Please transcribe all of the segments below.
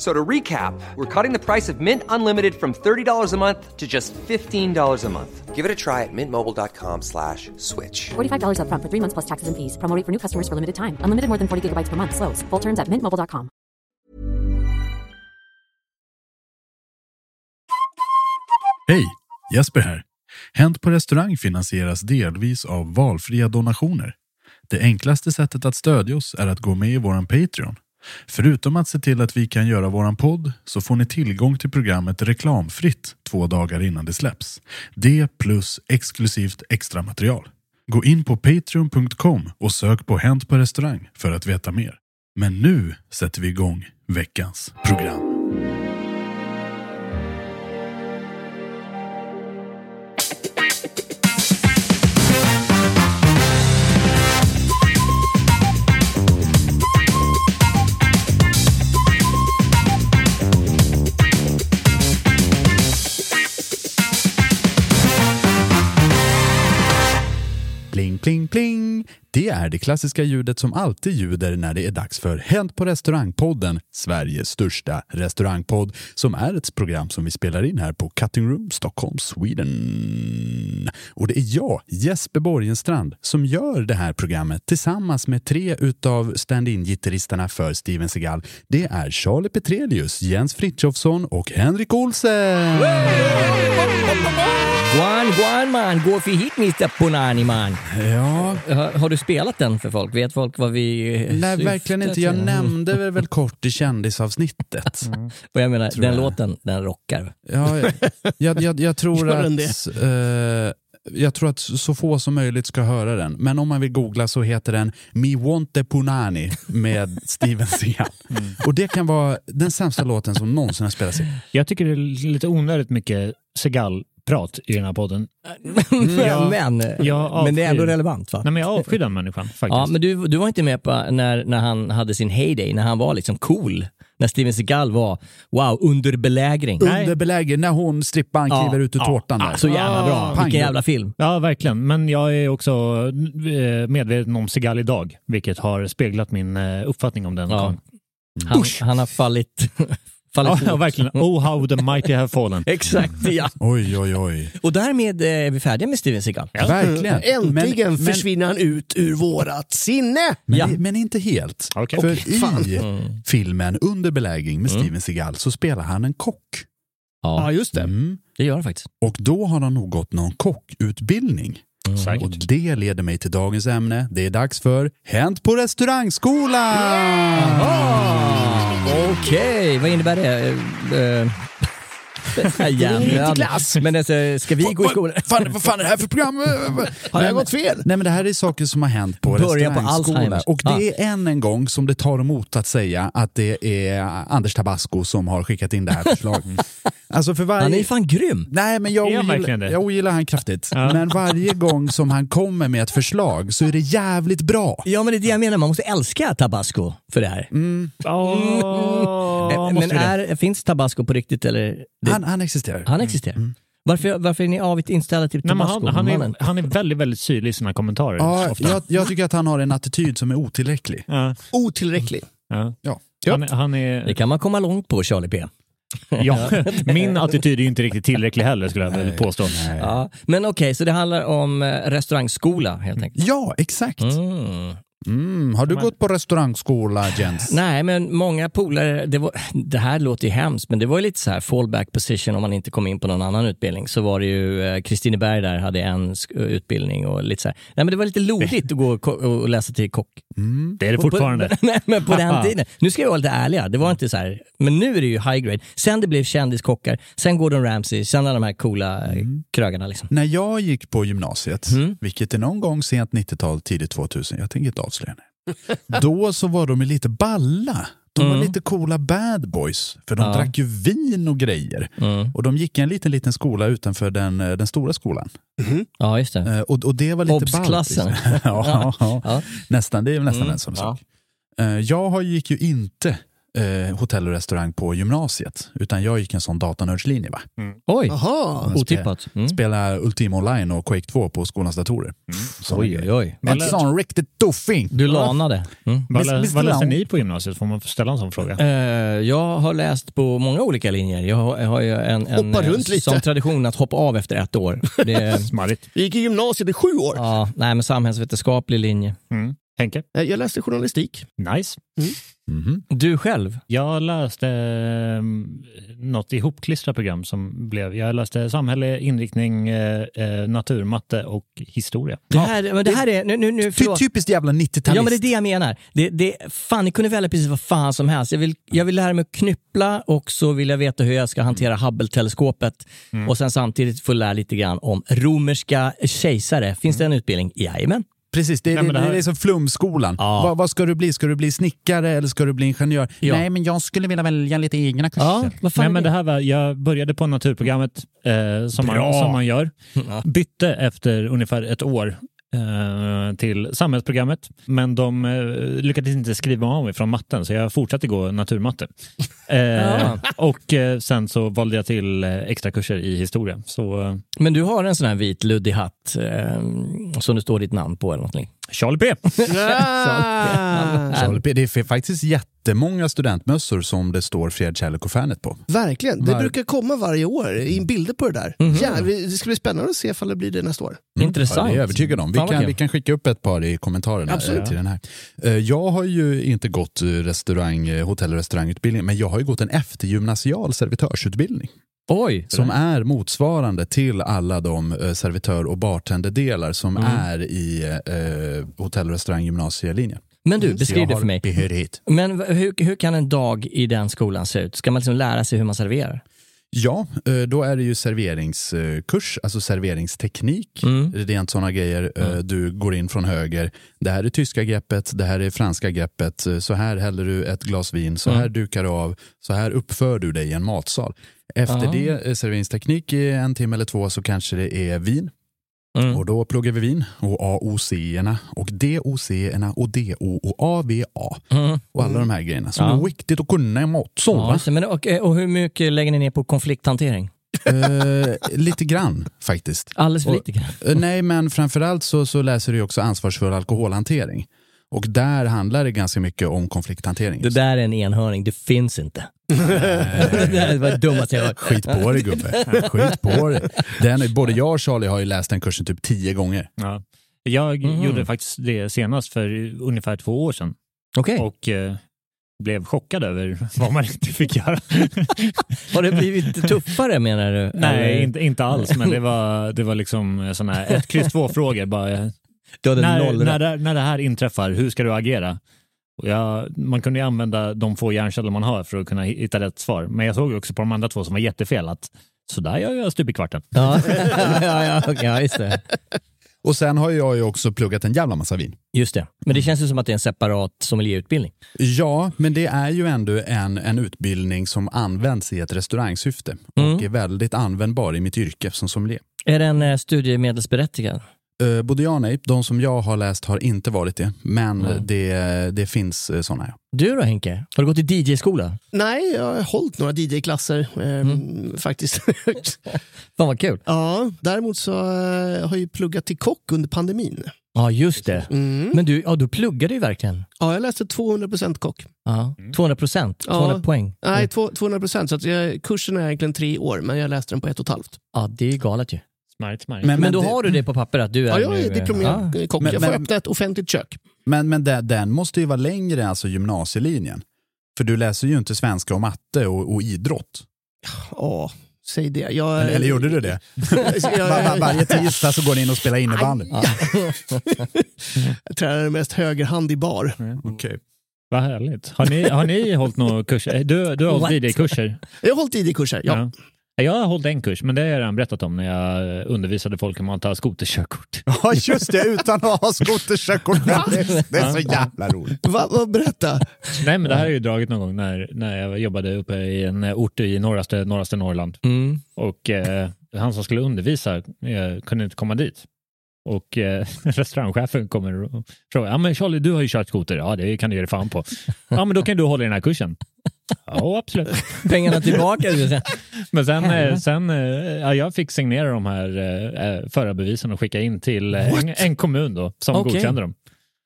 F- So to recap, we're cutting the price of Mint Unlimited from $30 a month to just $15 a month. Give it a try at mintmobile.com slash switch. $45 upfront for three months plus taxes and fees. Promo rate for new customers for limited time. Unlimited more than 40 gigabytes per month. Slows. Full terms at mintmobile.com. Hej! Jesper här. Hänt på restaurang finansieras delvis av valfria donationer. Det enklaste sättet att stödja oss är att gå med i våran Patreon. Förutom att se till att vi kan göra våran podd så får ni tillgång till programmet reklamfritt två dagar innan det släpps. Det plus exklusivt extra material. Gå in på patreon.com och sök på Hänt på restaurang för att veta mer. Men nu sätter vi igång veckans program. Pling, pling. Det är det klassiska ljudet som alltid ljuder när det är dags för Hänt på restaurangpodden, Sveriges största restaurangpodd, som är ett program som vi spelar in här på Cutting Room Stockholm, Sweden. Och det är jag, Jesper Borgenstrand, som gör det här programmet tillsammans med tre utav stand-in-gitarristerna för Steven Seagal. Det är Charlie Petrelius, Jens Frithiofsson och Henrik Olsen. Guan, guan man, gå för hit Mr Punani man. Ja, Har, har du spelat den för folk? Vet folk vad vi Nej, verkligen inte. Jag nämnde väl, väl kort i kändisavsnittet. Och jag menar, Tror den jag. låten, den rockar. Ja, jag, jag, jag, jag tror att eh, jag tror att så få som möjligt ska höra den. Men om man vill googla så heter den Mi Wonte Punani med Steven Seagal. Och det kan vara den sämsta låten som någonsin har spelats in. Jag tycker det är lite onödigt mycket Segal-prat i den här podden. Ja. men, Jag men det är ändå avskyr- relevant va? Nej, men jag avskyr den människan faktiskt. Ja, men du, du var inte med på när, när han hade sin heyday, när han var liksom cool. När Steven Seagal var, wow, under belägring. Under beläge när hon strippan Ja, kliver ut ur ja, tårtan där. Så jävla bra. pang. Vilken jävla film. Ja, verkligen. Men jag är också eh, medveten om Segal idag, vilket har speglat min eh, uppfattning om den. Ja. Han, han har fallit, fallit Ja, ja, verkligen. Oh how the mighty have fallen. Exakt, ja. Oj, oj, oj. Och därmed eh, är vi färdiga med Steven Seagal. Verkligen. Äntligen Men- men- försvinner han ut ur vårat sinne. Men, Ja. men inte helt. Okej. För Okej, i filmen Under belägring med Steven Seagal så spelar han en kock. Ja, Ja, just det. Mm. det gör han faktiskt. Och då har han nog gått någon kockutbildning. Och Säkert. det leder mig till dagens ämne. Det är dags för Hänt på restaurangskolan! Okej, vad innebär det? Eh, eh, Klass. Men alltså, ska vi gå i skolan? Fan, vad fan är det här för program? Har jag gått fel? Nej men det här är saker som har hänt på. Alzheimers. Och det är än en gång som det tar emot att säga att det är Anders Tabasco som har skickat in det här förslaget. alltså för varje... Han är fan grym. Nej, men jag ogillar, jag ogillar han kraftigt. Ja. Men varje gång som han kommer med ett förslag så är det jävligt bra. Ja men det är det jag menar, man måste älska tabasco för det här. Åh, men måste vi det? är, finns tabasco på riktigt eller? Det, Han, han existerar. han existerar. Varför, varför är ni avigt inställda till Nej, tabasco? han, han, är, han är väldigt, väldigt syrlig i sina kommentarer. Ja, jag, jag tycker att han har en attityd som är otillräcklig. Ja, Otillräcklig. ja. Ja. Han, är- han Det är, kan man komma långt på, Charlie P. ja, min attityd är ju inte riktigt tillräcklig heller skulle jag vilja påstå. Ja. Men okej, så det handlar om eh, restaurangskola helt enkelt? Ja, exakt. Mm. Mm. Har du gått på restaurangskola, Jens? Nej, men många polare, det, var, det här låter ju hemskt, men det var ju lite så här fallback position om man inte kom in på någon annan utbildning. Så var det ju, eh, Kristineberg där hade en utbildning och lite så här. Nej men det var lite lodigt att gå och, och läsa till kock. Det är det fortfarande. På, nej, men på den tiden. Nu ska jag vara lite ärliga, det var inte så här. Men nu är det ju high grade. Sen det blev kändiskockar, sen Gordon Ramsay, sen alla de här coola eh, krögarna liksom. När jag gick på gymnasiet, Mm. vilket är någon gång sent 90-tal, tidigt 2000, jag tänker inte avslöja det. Då så var de lite balla. De var Mm. lite coola bad boys, för de Ja. drack ju vin och grejer. Mm. Och de gick i en liten, liten skola utanför den, eh, den stora skolan. Ja, just det. Eh, Och, och det var lite Obs-klassen. ballt, liksom. ja, ja, Ja. Nästan, det är nästan Mm, en sån sak. Eh, Jag gick ju inte eh, hotell och restaurang på gymnasiet, utan jag gick en sån datanördslinje. Va? Oj, Jaha. otippat. Mm. Spela Ultima Online och Quake 2 på skolans datorer. Såna Oj, oj, oj. En sån riktigt tuffing! Du lanade. Mm. Vad, lä, vad läste ni på gymnasiet? Får man ställa en sån fråga? Eh, jag har läst på många olika linjer. Jag har, jag har ju en, en Hoppa eh, runt lite. som tradition att hoppa av efter ett år. Det, Smarrigt. Vi gick i gymnasiet i sju år. ja, nej, men samhällsvetenskaplig linje. Mm. Henke? Eh, Jag läste journalistik. Nice. Mhm. Du själv? Jag läste eh, något ihopklistrat program som blev, jag läste samhälle, inriktning, eh, eh, naturmatte och historia. Det här, men det här är, nu, nu, nu förlåt. typiskt jävla 90-talist. Ja men det är det jag menar. Det, det, fan, ni kunde välja precis vad fan som helst. Jag vill, jag vill lära mig att knyppla och så vill jag veta hur jag ska hantera Hubble-teleskopet. Och sen samtidigt få lära lite grann om romerska kejsare. Finns det en utbildning? Jajamän. Precis, det, Nej, men det, här- det är som flumskolan. Ja. Vad, vad ska du bli? Ska du bli snickare eller ska du bli ingenjör? Ja. Nej, men jag skulle vilja välja lite egna kurser. Ja, Nej, är men det här var, jag började på naturprogrammet eh, som, man, som man gör. Bytte efter ungefär ett år till samhällsprogrammet. Men de eh, lyckades inte skriva av mig från matten så jag fortsatte gå naturmatte. Eh. Och eh, sen så valde jag till eh, extra kurser i historia. Så eh, Men du har en sån här vit luddig hatt eh, som det står ditt namn på eller någonting. Charlie P. Ah, Charlie P, Det är faktiskt jättemånga studentmössor som det står Fred Kärlek och Fanet på. verkligen. Det Var- brukar komma varje år in bilder på det där. Mhm. Ja, vi- det ska bli spännande att se ifall det blir det nästa år. Intressant. Ja, det är jag övertygad om. Vi kan, vi kan skicka upp ett par i kommentarerna Absolut. eh, till den här. Eh, Jag har ju inte gått eh, restaurang, eh, hotell och restaurangutbildning, men jag har ju gått en eftergymnasial servitörsutbildning. Oj! Som är motsvarande till alla de eh, servitör och bartenderdelar som Mm. är i eh, hotell och restauranggymnasielinjen. Men du, Så beskriv det för mig. Behörighet. Men hur, hur kan en dag i den skolan se ut? Ska man liksom lära sig hur man serverar? Ja, eh, då är det ju serveringskurs, alltså serveringsteknik. Mm. Rent sådana grejer. Eh, Du går in från höger. Det här är tyska greppet, det här är franska greppet. Eh, Så här häller du ett glas vin, så Mm. här dukar du av, så här uppför du dig i en matsal. Efter Ah. det, eh, serveringsteknik i en timme eller två, så kanske det är vin. Mm. Och då pluggar vi vin och AOC-erna och DOC-erna och DO och AVA Mm. och alla de här grejerna som Ja. är viktigt att kunna i matsal. Ja, det. men, och, och hur mycket lägger ni ner på konflikthantering? Eh, lite grann faktiskt. Alldeles för lite grann. Eh, Nej, men framförallt så, så läser du också ansvarsfull alkoholhantering. Och där handlar det ganska mycket om konflikthantering. Det där är en enhörning, det finns inte. det var det dummaste jag hört. Skit på dig gubbe. Skit på dig. Den, både jag och Charlie har ju läst den kursen typ tio gånger. Ja. Jag Mhm. gjorde faktiskt det senast för ungefär två år sedan Okej, och eh, blev chockad över vad man inte fick göra. har det blivit tuffare menar du? Nej, inte, inte alls, men det var, det var liksom sådana här ett, kryss, två frågor. Bara, när, när, det, när det här inträffar, hur ska du agera? Jag, man kunde ju använda de få hjärnceller man har för att kunna hitta rätt svar. Men jag såg också på de andra två som var jättefel att så där gör jag stup i kvarten. Ja, ja, ja, okej, ja, just det. Och sen har jag ju också pluggat en jävla massa vin. Just det. Men det känns ju som att det är en separat sommelierutbildning. Ja, men det är ju ändå en, en utbildning som används i ett restaurangsyfte Mm. och är väldigt användbar i mitt yrke som sommelier. Är den eh, studiemedelsberättigad? Uh, både ja och nej. De som jag har läst har inte varit det, men Mm. det, det finns uh, sådana. Ja. Du då Henke? Har du gått i DJ-skola? Nej, jag har hållit några DJ-klasser eh, faktiskt. Fan vad kul. ja, däremot så eh, har jag ju pluggat till kock under pandemin. Ja, just det. Mm. Men du, ja, du pluggade ju verkligen. Ja, jag läste 200% kock. Ja. 200 procent, 200 Ja. poäng. Nej, två- 200% så att jag, kursen är egentligen tre år, men jag läste den på ett och ett halvt. Ja, det är galet ju. Smart, smart. Men, då det, har du det på papper att du är Ja, jag är diplomerad ja. kock. Men- jag får men- öppna ett offentligt kök. Men, men det, den måste ju vara längre än alltså gymnasielinjen. För du läser ju inte svenska och matte och, och idrott. Ja, säg det. Jag, Eller, eller gjorde du det? jag, Var, var, varje tisdag så går ni in och spelar innebandy. jag tränar mest högerhand i bar. Okej. Vad härligt. Har ni, har ni hållit några kurser? Du, du har hållit DJ-kurser? Jag har hållit ID-kurser, ja. Ja. Jag har hållit en kurs, men det har jag redan berättat om när jag undervisade folk om att ta skoterkörkort. Ja, just det, utan att ha skoterkörkort. Det, det är så jävla roligt. Va, va, berätta. Nej, men det här har jag ju dragit någon gång när, när jag jobbade uppe i en ort i norraste, norraste Norrland. Mm. Och eh, han som skulle undervisa eh, kunde inte komma dit. Och eh, restaurangchefen kommer och frågar, ja men Charlie du har ju kört skoter, ja det kan du ge dig fan på. Ja men då kan du hålla i den här kursen. Ja absolut. Pengarna tillbaka. Men sen, eh, sen eh, ja, jag fick signera de här eh, förarbevisen och skicka in till eh, en, en kommun då som Okej. godkände dem.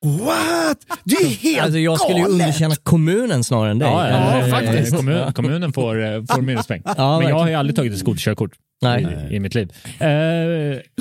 What? Det är helt Alltså, jag skulle ju underkänna kommunen snarare än dig. Ja, Ja, eh, faktiskt. Kommun, kommunen får, eh, får minuspeng. Ja, Men jag har ju aldrig tagit ett skoterkörkort Nej. i, i mitt liv. Eh,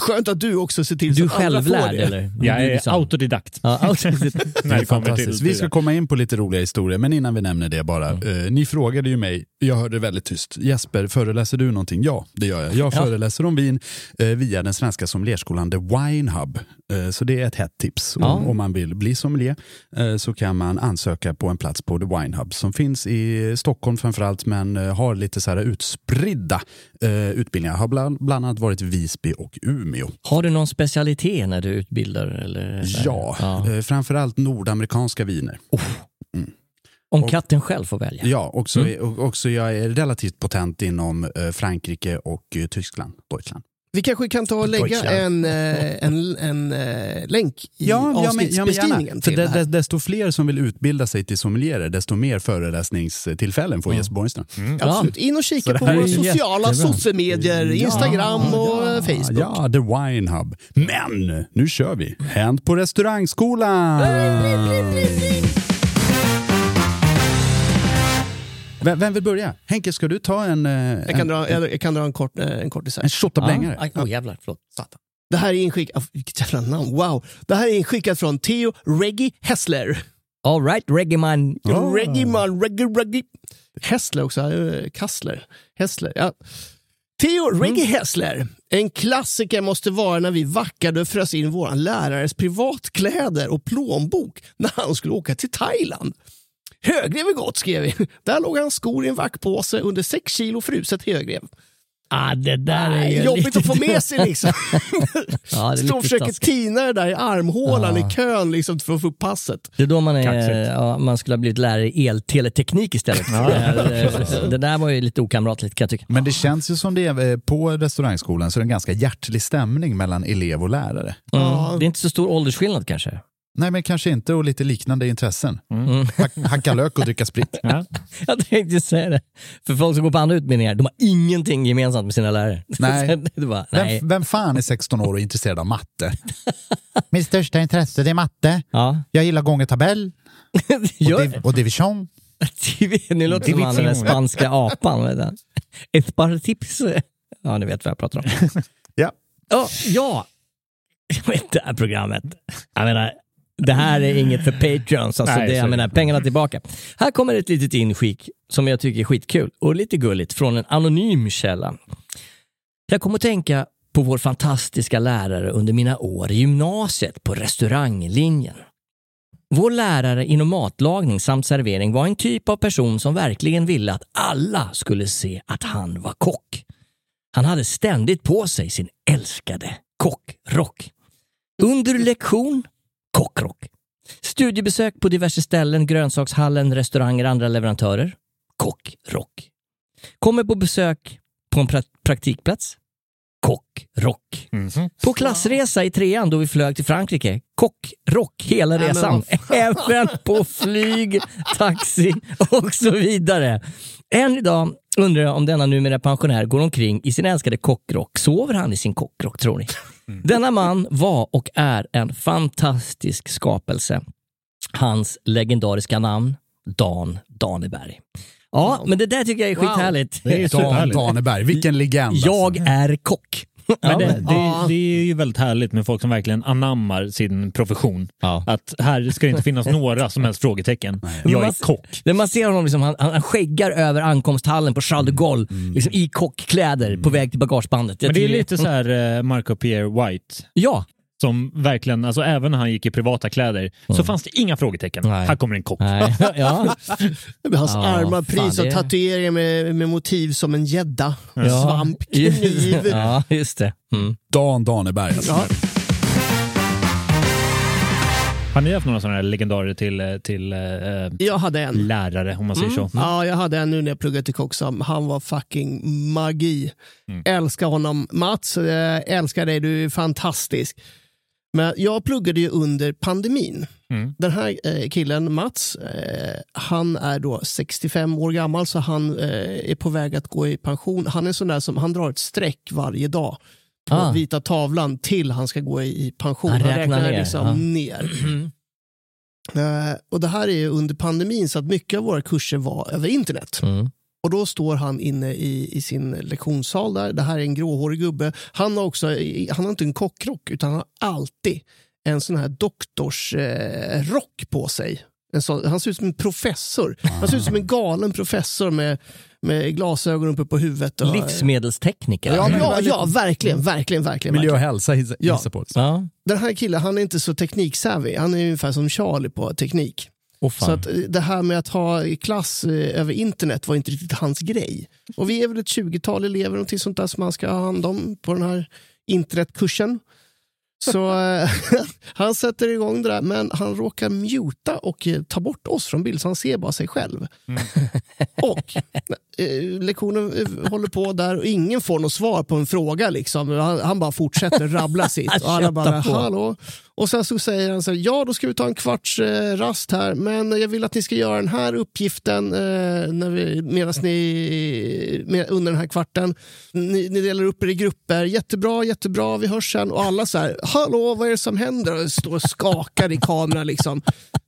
Skönt att du också ser till Du så att andra får självlärd det. eller? jag Du är så- autodidakt. Ja, autodidakt. när Det kommer till, fantastiskt. Vi ska komma in på lite roliga historier, men innan vi nämner det bara. Eh, ni frågade ju mig, jag hörde väldigt tyst. Jesper, föreläser du någonting? Ja, det gör jag. Jag Ja. föreläser om vin eh, via den svenska sommelierskolan The Wine Hub. Eh, så det är ett hett tips. Ja. Om, om man vill bli sommelier eh, så kan man ansöka på en plats på The Wine Hub som finns i Stockholm framförallt, men eh, har lite så här utspridda eh, utbildningar. Har bland, bland annat varit Visby och Umeå. Har du någon specialitet när du utbildar? Eller? Ja, ja. Eh, framförallt nordamerikanska viner. Om och- katten själv får välja? Ja, också, Mm. och också jag är relativt potent inom eh, Frankrike och eh, Tyskland, Deutschland. Vi kanske kan ta och lägga Deutschland. en, eh, en, en eh, länk i avsnittsbeskrivningen För till de, det här. de, desto fler som vill utbilda sig till sommelierer, desto mer föreläsningstillfällen får Jesper Borgenstrand. Absolut. In och kika på våra sociala sociemedier, Instagram och eh, Facebook. Ja, The Wine Hub. Men nu kör vi! Hänt på restaurangskolan! Vem, vem vill börja? Henke, ska du ta en, eh, Jag kan en, dra, jag, jag kan dra en kort, eh, en kort en shot av Ja. Åh jävlar, förlåt. Satan. Det här är inskickat, vilket jävla namn, wow. Det här är inskickat från Theo Reggie Hessler. All right, Reggaeman. Oh. Reggie man, Reggie, Reggie. Hessler också, eh, Kassler. Hessler, ja. Theo Reggie Hessler. En klassiker måste vara när vi vackade och frös in vår lärares privatkläder och plånbok när han skulle åka till Thailand. Högrev är gott, skrev vi. Där låg hans skor i en vackpåse under 6 kilo fruset högrev. Ah, det där är ju Jobbigt lite... att få med sig liksom. Ja, det är Står och försöker taskigt. tina det där i armhålan Ja. i kön liksom, för att få upp passet. Det är då man, är, ja, man skulle ha blivit lärare i elteleteknik istället. Det, det där var ju lite okamratligt kan jag tycka. Men det känns ju som det är eh, på restaurangskolan så är det en ganska hjärtlig stämning mellan elev och lärare. Mm. Det är inte så stor åldersskillnad kanske. Nej, men kanske inte och lite liknande intressen. Mm. Hack, hacka lök och dricka sprit. Ja. Jag tänkte säga det. För folk som går på andra utbildningar, de har ingenting gemensamt med sina lärare. Nej. bara, nej. Vem, vem fan är 16 år och intresserad av matte? Mitt största intresse det är matte. Ja. Jag gillar gångertabell och, div- och division. Nu låter det som han den där spanska apan. vet du. Ett par tips. Ja, ni vet vad jag pratar om. Ja. Ja, ja. Jag vet det här programmet. Jag menar, det här är inget för Patreons. Alltså Nej, det, jag menar, pengarna tillbaka. Här kommer ett litet inskick som jag tycker är skitkul och lite gulligt från en anonym källa. Jag kommer att tänka på vår fantastiska lärare under mina år i gymnasiet på restauranglinjen. Vår lärare inom matlagning samt servering var en typ av person som verkligen ville att alla skulle se att han var kock. Han hade ständigt på sig sin älskade kockrock. Under lektion, kockrock. Studiebesök på diverse ställen, grönsakshallen, restauranger, andra leverantörer, kockrock. Kommer på besök på en pra- praktikplats, kockrock. På klassresa i trean då vi flög till Frankrike, kockrock hela resan. Även på flyg, taxi och så vidare. Än idag undrar jag om denna numera pensionär går omkring i sin älskade kockrock. Sover han i sin kockrock tror ni? Denna man var och är en fantastisk skapelse. Hans legendariska namn, Dan Daneberg. Ja, men det där tycker jag är skithärligt. Det är Dan superhärligt. Daneberg, vilken legend. Jag alltså. är kock. Men det, det, det är ju väldigt härligt med folk som verkligen anammar sin profession. Ja. Att här ska det inte finnas några som helst frågetecken. Jag är kock. När man ser honom, liksom, han, han skäggar över ankomsthallen på Charles de Gaulle liksom, i kockkläder på väg till bagagebandet. Jag Men det är tycker- lite så här eh, Marco Pierre White. Ja. Som verkligen, alltså även när han gick i privata kläder så fanns det inga frågetecken. Nej. Här kommer en kock. Nej. ja. Hans Ja, armar prys av det- tatueringar med, med motiv som en gädda, Ja. svamp, kniv. ja, just det. Mm. Dan Daneberg. Alltså. Ja. Har ni haft några sådana här legendarer till, eh, till eh, Jag hade en. lärare, om man säger så? Ja, jag hade en nu när jag pluggade till kock som han var fucking magi. Älskar honom. Mats, eh, älskar dig, du är fantastisk. Men jag pluggade ju under pandemin. Mm. Den här eh, killen, Mats, eh, han är då 65 år gammal så han eh, är på väg att gå i pension. Han är sån där som han drar ett streck varje dag på Ah. vita tavlan till han ska gå i, i pension. Han Han, räknar räknar ner, liksom ja. ner. Eh, och Det här är under pandemin så att mycket av våra kurser var över internet. Mm. Och då står han inne i, i sin lektionssal där. Det här är en gråhårig gubbe. Han har också, han har inte en kockrock utan han har alltid en sån här doktorsrock eh, på sig. En sån, han ser ut som en professor. Han ser ut som en galen professor med, med glasögon uppe på huvudet. Och, Livsmedelstekniker. Ja, ja, ja, verkligen, verkligen, verkligen. Miljö och hälsa hissar Ja. på. Ja. Den här killen han är inte så tekniksavvy. Han är ungefär som Charlie på teknik. Fan. Så att eh, det här med att ha klass eh, över internet var inte riktigt hans grej. Och vi är väl ett 20-tal elever någonting sånt där som man ska ha hand om på den här internetkursen. Så eh, han sätter igång det där men han råkar muta och ta bort oss från bild så han ser bara sig själv. och eh, lektionen eh, håller på där och ingen får något svar på en fråga. Liksom. Han, han bara fortsätter rabbla sitt. Och alla bara, hallå? Och sen så säger han så här, ja då ska vi ta en kvarts eh, rast här, men jag vill att ni ska göra den här uppgiften eh, när vi, medan ni, med, under den här kvarten. Ni, ni delar upp er i grupper, jättebra, jättebra, vi hörs sen. Och alla så här, hallå vad är det som händer? Och står och skakar i kameran liksom.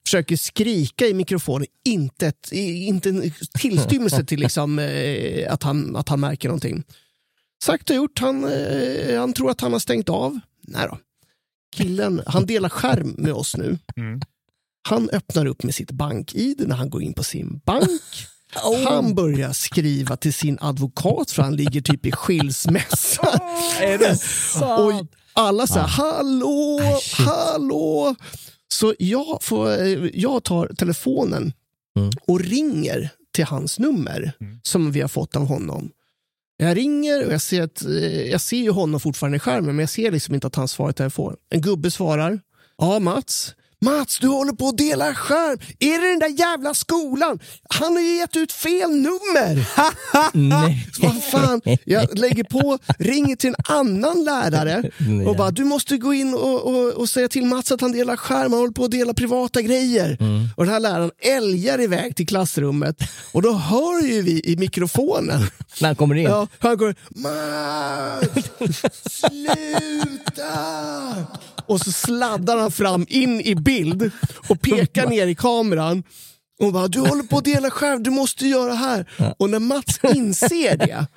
Försöker skrika i mikrofonen, inte, ett, inte en tillstymmelse till liksom, eh, att, han, att han märker någonting. Sagt och gjort, han, eh, han tror att han har stängt av. Nej då. Killen, han delar skärm med oss nu. Mm. Han öppnar upp med sitt bank-id när han går in på sin bank. Han börjar skriva till sin advokat för han ligger typ i skilsmässa. Är det sant? Och alla säger hallå, hallå. Så jag, får, eh, jag tar telefonen Mm. och ringer till hans nummer som vi har fått av honom. Jag ringer och jag ser, att, eh, jag ser ju honom fortfarande i skärmen men jag ser liksom inte att han svarar i telefon. En gubbe svarar. Ja, Mats. Mats, du håller på att dela skärm. Är det den där jävla skolan? Han har ju gett ut fel nummer. Nej. Vad fan? Jag lägger på, ringer till en annan lärare och bara du måste gå in och, och, och säga till Mats att han delar skärm, han håller på att dela privata grejer. Och den här läraren älgar iväg till klassrummet och då hör ju vi i mikrofonen När han kommer in. Ja, han går Mats, sluta! Och så sladdar han fram in i bild och pekar ner i kameran och bara du håller på att dela skärm, du måste göra här. Och när Mats inser det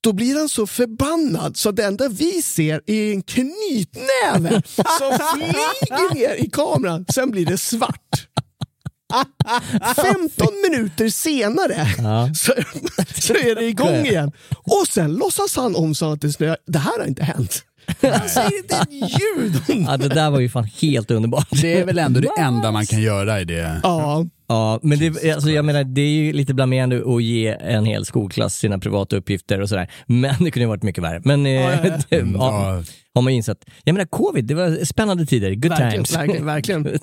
då blir han så förbannad så det enda vi ser är en knytnäve som flyger ner i kameran. Sen blir det svart. 15 minuter senare så, så är det igång igen. Och sen låtsas han om så att det snöar. Det här har inte hänt. Han säger inte ett ljud! Ja, det där var ju fan helt underbart. Det är väl ändå det enda man kan göra i det. Ja, Ja, men det, alltså jag menar, det är ju lite blamerande att ge en hel skolklass sina privata uppgifter och sådär. Men det kunde ju varit mycket värre. Men eh, det, Mm, ja, ja. har man ju insett. Jag menar, covid, det var spännande tider. Good verkligen, times. verkligen, verkligen.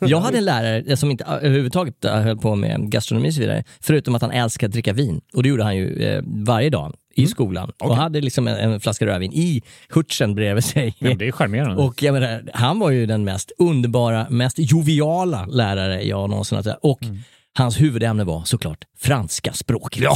Jag hade en lärare som inte överhuvudtaget höll på med gastronomi och så vidare, förutom att han älskade att dricka vin. Och det gjorde han ju eh, varje dag i Mm. skolan. Och hade liksom en, en flaska rödvin i hurtsen bredvid sig. Ja, det är charmerande. Och jag menar, han var ju den mest underbara, mest joviala lärare jag någonsin har Och Mm. hans huvudämne var såklart franska språket.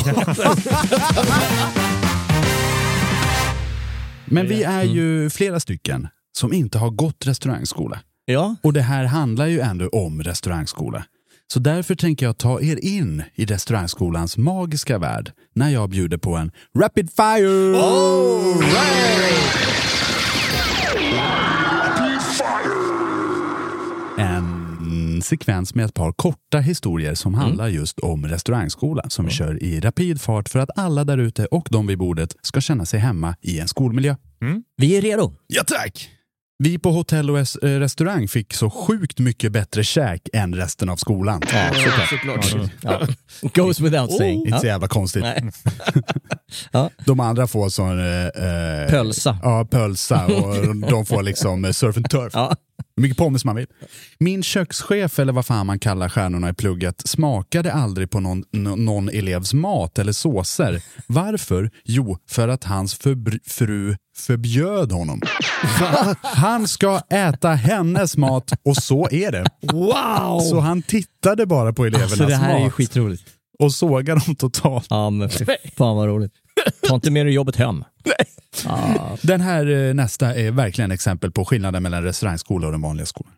Men vi är ju flera stycken som inte har gått restaurangskola. ja. Och det här handlar ju ändå om restaurangskola. Så därför tänker jag ta er in i restaurangskolans magiska värld när jag bjuder på en Rapid Fire! En sekvens med ett par korta historier som handlar just om restaurangskola som vi kör i rapid fart för att alla där ute och de vid bordet ska känna sig hemma i en skolmiljö. Vi är redo. Ja tack! Vi på hotell och eh, restaurang fick så sjukt mycket bättre käk än resten av skolan. Ja, såklart. såklart. Ja. Goes without saying. Inte så jävla konstigt. Nej. Ja. De andra får sån... Eh, eh, Pölsa. Ja, pölsa och de får liksom surf and turf. Ja. Hur mycket pommes man vill. Min kökschef, eller vad fan man kallar stjärnorna i plugget, smakade aldrig på någon, nå- någon elevs mat eller såser. Varför? Jo, för att hans fru förbjöd honom. Han ska äta hennes mat och så är det. Wow! Så han tittade bara på elevernas Så det här är ju mat skitroligt. Och sågade dem totalt. Ja, men fy fan vad roligt. Ta inte med dig jobbet hem. Den här eh, nästa är verkligen exempel på skillnaden mellan restaurangskola och den vanliga skolan.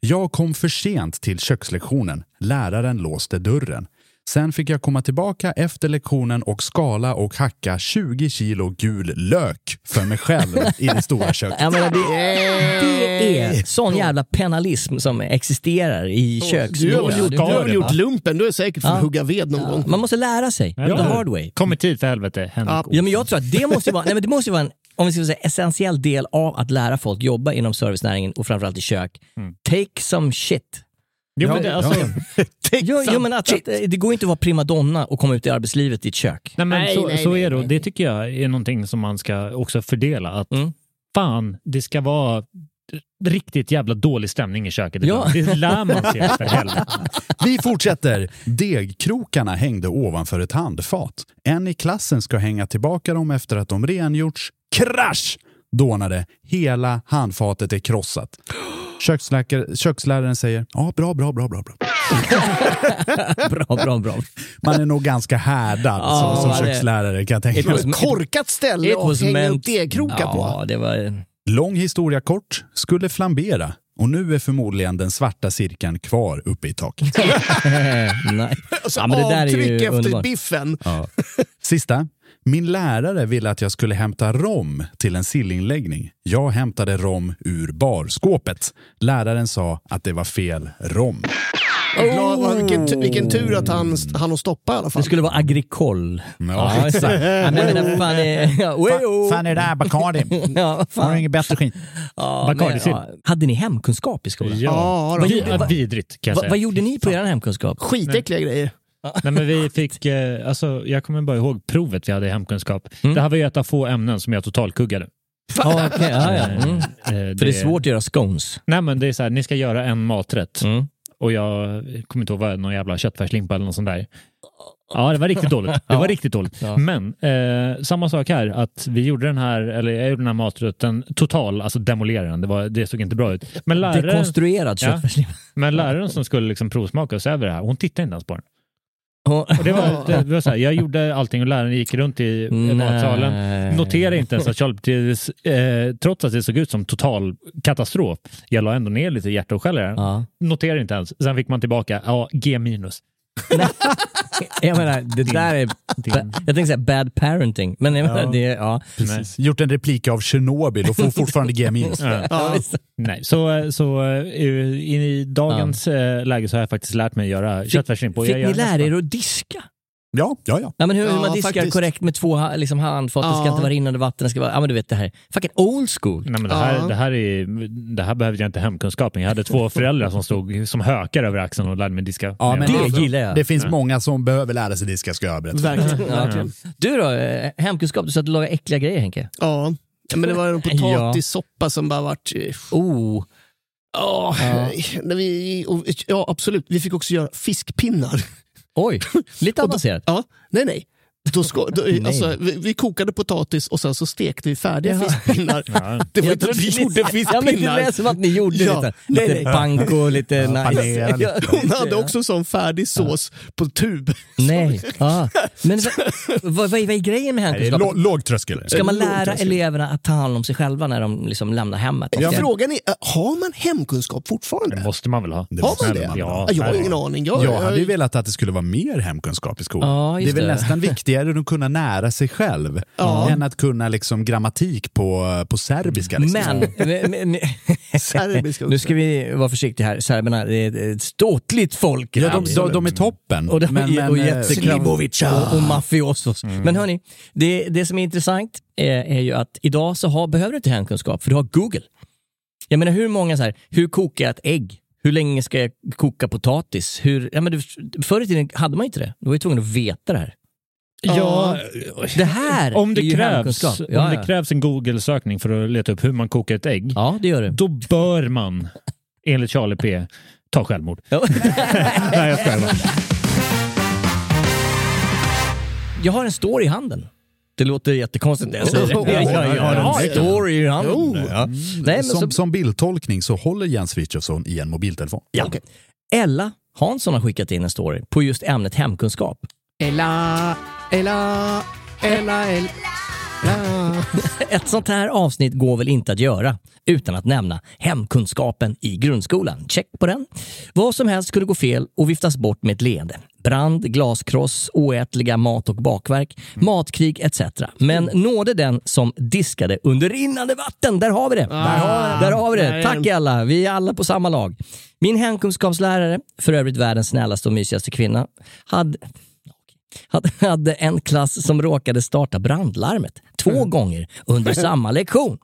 Jag kom för sent till kökslektionen. Läraren låste dörren. Sen fick jag komma tillbaka efter lektionen och skala och hacka 20 kilo gul lök för mig själv i det stora köket. Menar, det, det är sån jävla penalism som existerar i Du gjort, du har väl Ja. gjort lumpen, du är säkert för att Ja. hugga ved någon gång. Man måste lära sig. Eller The hard way. Kom i tid för helvete, Henrik. Ja. Ja, men jag tror att det måste vara, nej, men det måste vara en om vi ska säga, essentiell del av att lära folk jobba inom servicenäringen och framförallt i kök. Take some shit. Jo, men det, alltså, Jo, jo, men att, att, det går inte att vara primadonna och komma ut i arbetslivet i ett kök. nej, men Nej, så, nej, så är det. och. Det tycker jag är någonting som man ska också fördela. Att Mm. Fan, det ska vara riktigt jävla dålig stämning i köket. Ja. Det lär man sig för helvete. Vi fortsätter. Degkrokarna hängde ovanför ett handfat. En i klassen ska hänga tillbaka dem efter att de rengjorts. Krasch! Dånade. Hela handfatet är krossat. Köksläkare, köksläraren säger ja, bra, bra, bra, bra, bra. Bra, bra, bra. Man är nog ganska härdad Ja, som, som det- kökslärare kan jag tänka mig. Korkat ställe att hänga upp degkrokar på. Ja, det var... Lång historia kort, skulle flambera och nu är förmodligen den svarta cirkeln kvar uppe i taket. Nej. Alltså, Ja, men det där är ju efter biffen. Sista. Min lärare ville att jag skulle hämta rom till en sillinläggning. Jag hämtade rom ur barskåpet. Läraren sa att det var fel rom. Glad, vad- vilken, vilken tur att han han att stoppa i alla fall. Det skulle vara agricol. Ja, exakt. Ja, men men fan är... Fan det här Bacardi? Ja, vad fan. inget bättre skit? Ja, men, ja. Hade ni hemkunskap i skolan? Ja, vid, ja, vidrigt kan jag säga. vad gjorde ni på er hemkunskap? Skitäckliga grejer. Nej, men vi fick, eh, alltså, jag kommer bara ihåg provet vi hade i hemkunskap. Mm. Det här var ju ett av få ämnen som jag totalkuggade. Ja, okej, ja, ja. Mm. Eh, För det är svårt att göra scones. Nej men det är så här, ni ska göra en maträtt Mm. Och jag kommer inte ihåg vad någon jävla köttfärslimpa eller något sånt där. Ja, det var riktigt dåligt. Det var Ja. riktigt dåligt. Ja. Men eh, samma sak här, att vi gjorde den här, eller jag gjorde den här maträtten total, alltså demolera den. Det, var, det såg inte bra ut. Men läraren, Dekonstruerad Ja. köttfärslimpa. men läraren som skulle liksom provsmaka oss över det här, hon tittade inte ens på den. Och det var, det, det var så här, jag gjorde allting och läraren gick runt i Nej. matsalen. Noterade inte ens att Charlie eh, trots att det såg ut som total katastrof, jag la ändå ner lite hjärta och själ i den. Ja. Noterade inte ens. Sen fick man tillbaka, ja, G minus. Jag menar, det där är... din- Jag tänkte säga bad parenting, men jag menar, det, ja. Precis. Gjort en replik av Tjernobyl och får fortfarande G minus. Ja. Ja. Nej, så, så eh, i dagens eh, läge så har jag faktiskt lärt mig göra köttfärslimpa. och Fick gör ni lära er att diska? Ja, ja, ja. Ja, men hur, hur Ja, man diskar faktiskt. korrekt med två liksom, handfat, det ska Ja. inte vara rinnande vatten, det ska vara, ja men du vet det här, fucking old school. Nej, men det, här, Ja. det, här är, det här behövde jag inte hemkunskapen. Jag hade två föräldrar som stod som hökar över axeln och lärde mig diska. Ja, men Det gillar jag. Det finns många som behöver lära sig diska, ska jag berätta. Verkligen. verkligen. Du då, eh, hemkunskap, du sa att du lagar äckliga grejer Henke? Ja. Ja, men det var en potatissoppa som bara vart... eh, Oh, Ja, när vi, och, ja, absolut. Vi fick också göra fiskpinnar. Oj, lite avancerat. Ja, nej, nej. Då ska, då, alltså, vi, vi kokade potatis och sen så stekte vi färdiga fiskpinnar. Ja. Det var Jag inte att vi gjorde Ja, men det fiskpinnar. lät som att ni gjorde Ja, lite, nej, lite nej. panko, lite nice. panera lite. Ja, Hon hade också sån färdig sås på tub. Nej, ah. men vad, vad, vad, vad är grejen med är hemkunskap? lå- låg tröskel. Ska man låg lära eleverna att ta hand om sig själva när de liksom lämnar hemmet? Ja. Frågan är, äh, har man hemkunskap fortfarande? Det måste man väl ha? Det Har man man det? väl Ja, jag har ingen aning. Jag, Jag hade ju velat att det skulle vara mer hemkunskap i skolan. Ja, det är väl det. nästan viktigare att kunna nära sig själv Ja. än att kunna liksom grammatik på, på serbiska. Liksom. Men, men, men Serbiska nu ska vi vara försiktiga här. Serberna det är ett ståtligt folk. Ja, de, de, de är toppen. Och, de, men, men, och eh, jättekraft och, och mafiosos. Men hörni, det, det som är intressant är, är ju att idag så har, behöver du inte hemkunskap för du har Google. Jag menar hur många så här, hur kokar jag ett ägg? Hur länge ska jag koka potatis? Hur, ja, men du, förr i tiden hade man inte det. Du var ju tvungen att veta det här. Ja, Det här om är det, ju krävs, hemkunskap. om Ja, det ja. krävs en Google-sökning för att leta upp hur man kokar ett ägg, ja, det gör det. då bör man, enligt Charlie P, ta självmord. Ja. Nej, jag skojar. Jag har en story i handen. Det låter jättekonstigt när jag säger det. Oh, har ja, en ja. story i handen. Oh. Ja. Nej, men som, så, som bildtolkning så håller Jens Frithiofsson i en mobiltelefon. ja. Ella Hansson har skickat in en story på just ämnet hemkunskap. Ella, Ella, Ella, Ella. Ett sånt här avsnitt går väl inte att göra utan att nämna hemkunskapen i grundskolan. Check på den. Vad som helst skulle gå fel och viftas bort med ett leende. Brand, glaskross, oätliga mat och bakverk, matkrig etc. Men nådde den som diskade under rinnande vatten. Där har vi det! Där har, där har vi det. Tack alla! Vi är alla på samma lag. Min hemkunskapslärare, för övrigt världens snällaste och mysigaste kvinna, hade hade- en klass som råkade starta brandlarmet två gånger under samma lektion.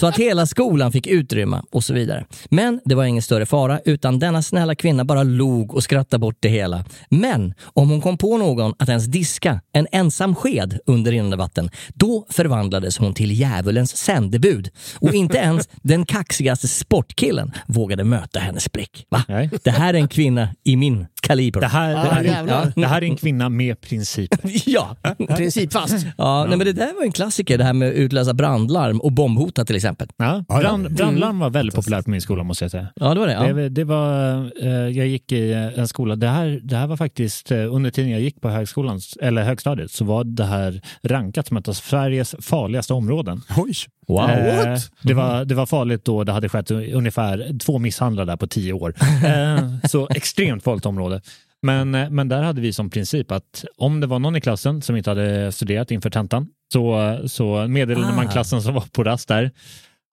Så att hela skolan fick utrymma och så vidare. Men det var ingen större fara utan denna snälla kvinna bara log och skrattade bort det hela. Men om hon kom på någon att ens diska en ensam sked under rinnande vatten, då förvandlades hon till djävulens sändebud. Och inte ens den kaxigaste sportkillen vågade möta hennes blick. Va? Det här är en kvinna i min kaliber. Det här, det, här, det här är en kvinna med principer. Ja, Principfast. Ja, Nej, men det där var en klassiker, det här med att utlösa brandlarm och bombhota till exempel. Ja, brand, brandlarm var väldigt populärt på min skola måste jag säga. Ja, det var det. Ja. Det, det var, eh, jag gick i en skola, det här, det här var faktiskt eh, under tiden jag gick på högskolan, eller högstadiet, så var det här rankat som ett av Sveriges farligaste områden. Oj! Wow. Eh, det, var, det var farligt då det hade skett ungefär två misshandlare där på tio år. Eh, så extremt farligt område. Men, eh, men där hade vi som princip att om det var någon i klassen som inte hade studerat inför tentan så, så meddelade Ah. man klassen som var på rast där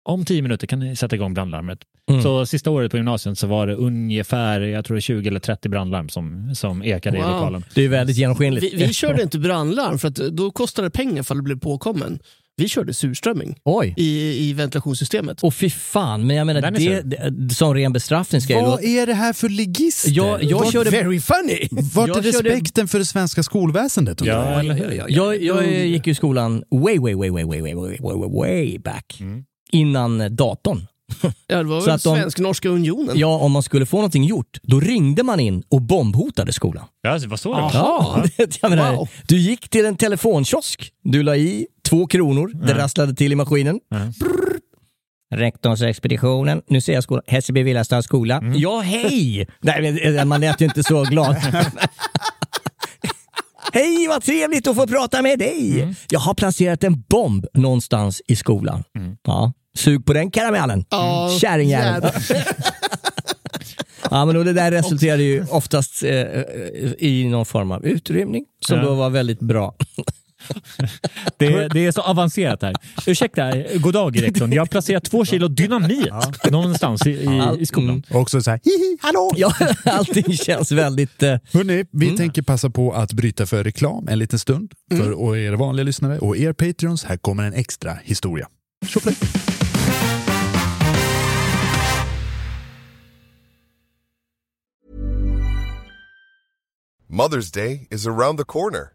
om tio minuter kan ni sätta igång brandlarmet. Mm. Så sista året på gymnasiet så var det ungefär jag tror det är 20 eller 30 brandlarm som, som ekade i Wow. lokalen. Det är väldigt genomskinligt. Vi, vi körde inte brandlarm för att då kostade det pengar för att det blev påkommen. Vi körde surströmming Oj. i, i ventilationssystemet. Och fy fan, men jag menar Den är det, det, som ren bestraffning ska jag Vad låta... är det här för ligister? Jag, jag Vart- körde... Very funny! Vart jag är körde- respekten för det svenska skolväsendet? Ja, jag? eller hur? Jag, jag gick ju i skolan way, way, way, way, way, way, way, way, way, back. Innan datorn. Ja, det var Så väl Svensk-Norska unionen. Ja, om man skulle få någonting gjort, då ringde man in och bombhotade skolan. Ja, det var så det var. Ja, jag menar, Wow. Du gick till en telefonkiosk, du la i två kronor, det rasslade till i maskinen. Brrr. Rektorsexpeditionen, nu ser jag skolan, Hässelby Villastads skola. Ja, hej! Nej, men eh, man lät ju inte så glad. Hej, vad trevligt att få prata med dig! Jag har placerat en bomb någonstans i skolan. Ja, sug på den karamellen, Ja, kärringjävel. jävlar. Ja, men och det där resulterade ju oftast eh, i någon form av utrymning som Ja. då var väldigt bra. Det, det är så avancerat här. Ursäkta, god dag rektorn. Jag har placerat två kilo dynamit någonstans i, i, i skolan. Och också så här, hihi, hallå! Ja, allting känns väldigt... Eh, Hörrni, vi tänker passa på att bryta för reklam en liten stund för er vanliga lyssnare och er Patreons. Här kommer en extra historia. Tjofflej! Mother's Day is around the corner.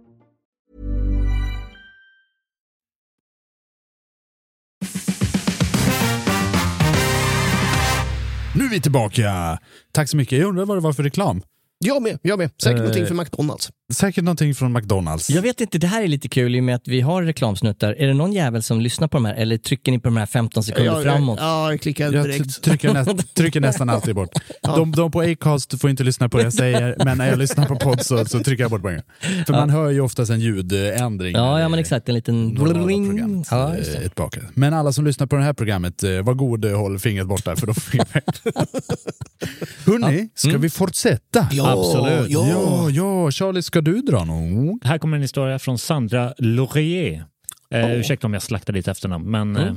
Är vi tillbaka! Tack så mycket. Jag undrar vad det var för reklam? Jag med, jag med. Säkert Eh, någonting för McDonalds. Säkert någonting från McDonalds. Jag vet inte, det här är lite kul i och med att vi har reklamsnuttar. Är det någon jävel som lyssnar på de här eller trycker ni på de här 15 sekunder Ja, framåt? Ja, jag klickar Jag direkt. t- trycker, näst, trycker nästan alltid bort. De, de på Acast får inte lyssna på det jag säger, men när jag lyssnar på podd så, så trycker jag bort poängen. För man hör ju oftast en ljudändring. Ja, ja men exakt. En liten... programmet, Ja, eh, ett. Men alla som lyssnar på det här programmet, eh, var god eh, håll fingret borta för då får Hörni, ska vi fortsätta? Ja, Absolut. Ja. ja, ja. Charlie, ska du dra något? Här kommer en historia från Sandra Laurier. Eh, Ursäkta om jag slaktar ditt efternamn, men eh,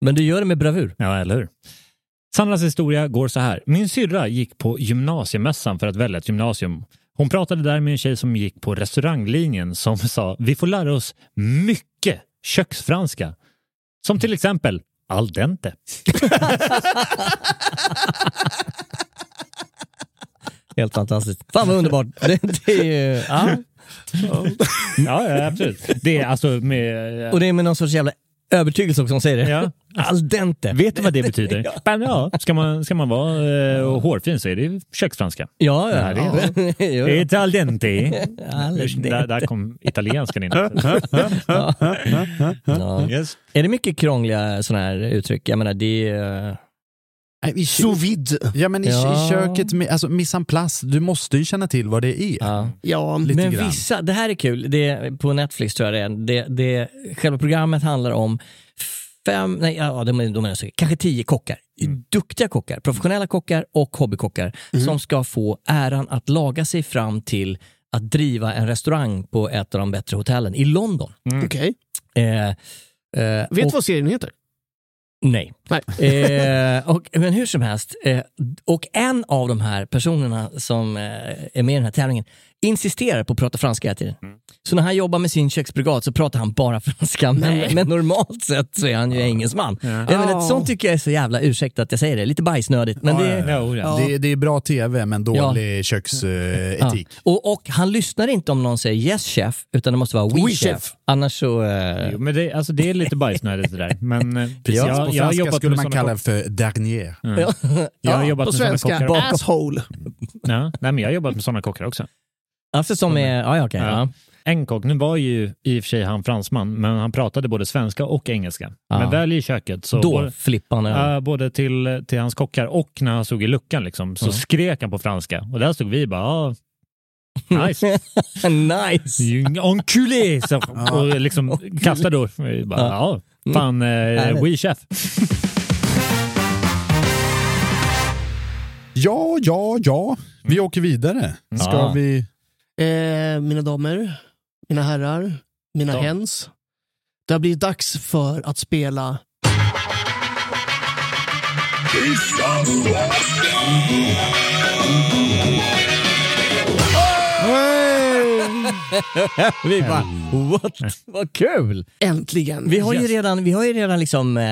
Men du gör det med bravur. ja, eller hur? Sandras historia går så här. Min syrra gick på gymnasiemässan för att välja ett gymnasium. Hon pratade där med en tjej som gick på restauranglinjen som sa vi får lära oss mycket köksfranska. Som till exempel al dente. Helt fantastiskt. Fan vad underbart. Det, det är ju, ja. Ja, ja absolut. Det är alltså med... Och det är med någon sorts jävla övertygelse också hon säger det. Ja. Al dente. Vet du vad det betyder? Ja, ska man, ska man vara eh, hårfin så är det köksfranska. Ja, ja. Ja, det är det. Jo, Det jo. är al dente. Al dente. Där, där kom italienskan in. Ja. Yes. Är det mycket krångliga sådana här uttryck? Jag menar, det är... I, Sous vide. ja, men i, Ja. i köket, alltså mise en place, du måste ju känna till vad det är. Ja. Ja, Lite Men grann. vissa, det här är kul, det är, på Netflix tror jag det är. Det, det, själva programmet handlar om fem, nej, ja, de, de är så, kanske tio kockar. Duktiga kockar, professionella kockar och hobbykockar som ska få äran att laga sig fram till att driva en restaurang på ett av de bättre hotellen i London. okej. Eh, Eh, Vet du vad serien heter? Nej. Nej. Eh, och, men hur som helst, eh, och en av de här personerna som eh, är med i den här tävlingen insisterar på att prata franska hela tiden. Så när han jobbar med sin köksbrigad så pratar han bara franska, men, men normalt sett så är han ju engelsman. Ja. men Ja. ett sånt tycker jag är så jävla, ursäkta att jag säger det, lite bajsnödigt. Men Ja, det, ja, ja. Det, det är bra tv men dålig köksetik. Ja. Och, och han lyssnar inte om någon säger yes chef, utan det måste vara we, We chef. chef. Annars så... Eh, Jo, men det, alltså, det är lite bajsnödigt det där. Men eh, Precis, jag, på jag har franska jobbat skulle med man kalla det för dernier. Mm. Jag har jobbat på med svenska, kockar. asshole. Ja, nej, men jag har jobbat med sådana kockar också. Alltså som är... Ja, ja, okej. Ja. ja. En kock, nu var ju i och för sig han fransman, men han pratade både svenska och engelska. Ja. Men väl i köket så Då både, flippar han över. ja, både till, till hans kockar och när han stod i luckan liksom, så Ja. skrek han på franska. Och där stod vi bara, ah, nice. nice! Enculé! Så, och liksom kastade då. Bara, ja, fan, eh, we chef. Ja, ja, ja. Vi åker vidare. Ska Ja. vi... Eh, mina damer, mina herrar, mina Ja. hens. Det har blivit dags för att spela Vi bara, what? Vad kul! Äntligen. Vi har ju redan, vi har ju redan liksom eh,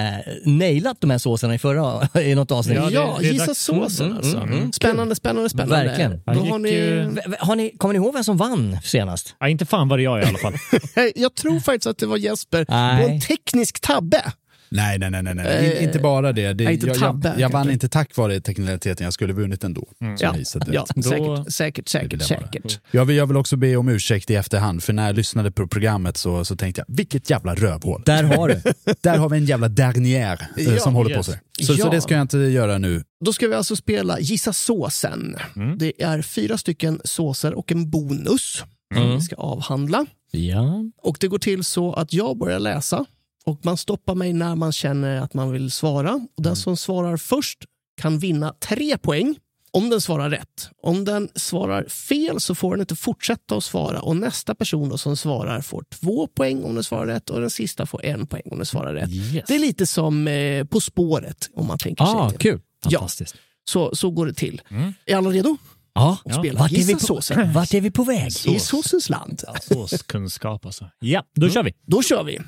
nailat de här såserna i förra, i något avsnitt. Ja, det- Ja, det gissa dags. såsen Mm, alltså. mm, mm. Spännande, spännande, spännande. Verkligen. Då har ni... Har ni, kommer ni ihåg vem som vann senast? Ja, inte fan var det jag i alla fall. Jag tror faktiskt att det var Jesper Nej. på en teknisk tabbe. Nej, nej, nej, nej. nej. Eh, inte bara det. det nej, inte jag, tabbe, jag, jag vann inte tack vare teknikaliteten, jag skulle vunnit ändå. Mm. Ja, ja. Då- säkert, säkert, säkert, säkert. Jag vill, jag vill också be om ursäkt i efterhand, för när jag lyssnade på programmet så, så tänkte jag, vilket jävla rövhål. Där har du. Där har vi en jävla dernier eh, Ja, som håller på yes. sig. Så, Ja. så det ska jag inte göra nu. Då ska vi alltså spela Gissa såsen. Mm. Det är fyra stycken såser och en bonus som Mm. vi ska avhandla. Ja. Och Det går till så att jag börjar läsa och man stoppar mig när man känner att man vill svara. Och Den som svarar först kan vinna tre poäng om den svarar rätt. Om den svarar fel så får den inte fortsätta att svara och nästa person då som svarar får två poäng om den svarar rätt och den sista får en poäng om den svarar rätt. Yes. Det är lite som eh, På spåret om man tänker Ah, sig det. kul. Ja, Fantastiskt. så, så går det till. Mm. Är alla redo? Ja. Och spela Vart, är vi på, såsen. vart är vi på väg? I såsens land. Såskunskap alltså. Ja, då kör vi. Då kör vi.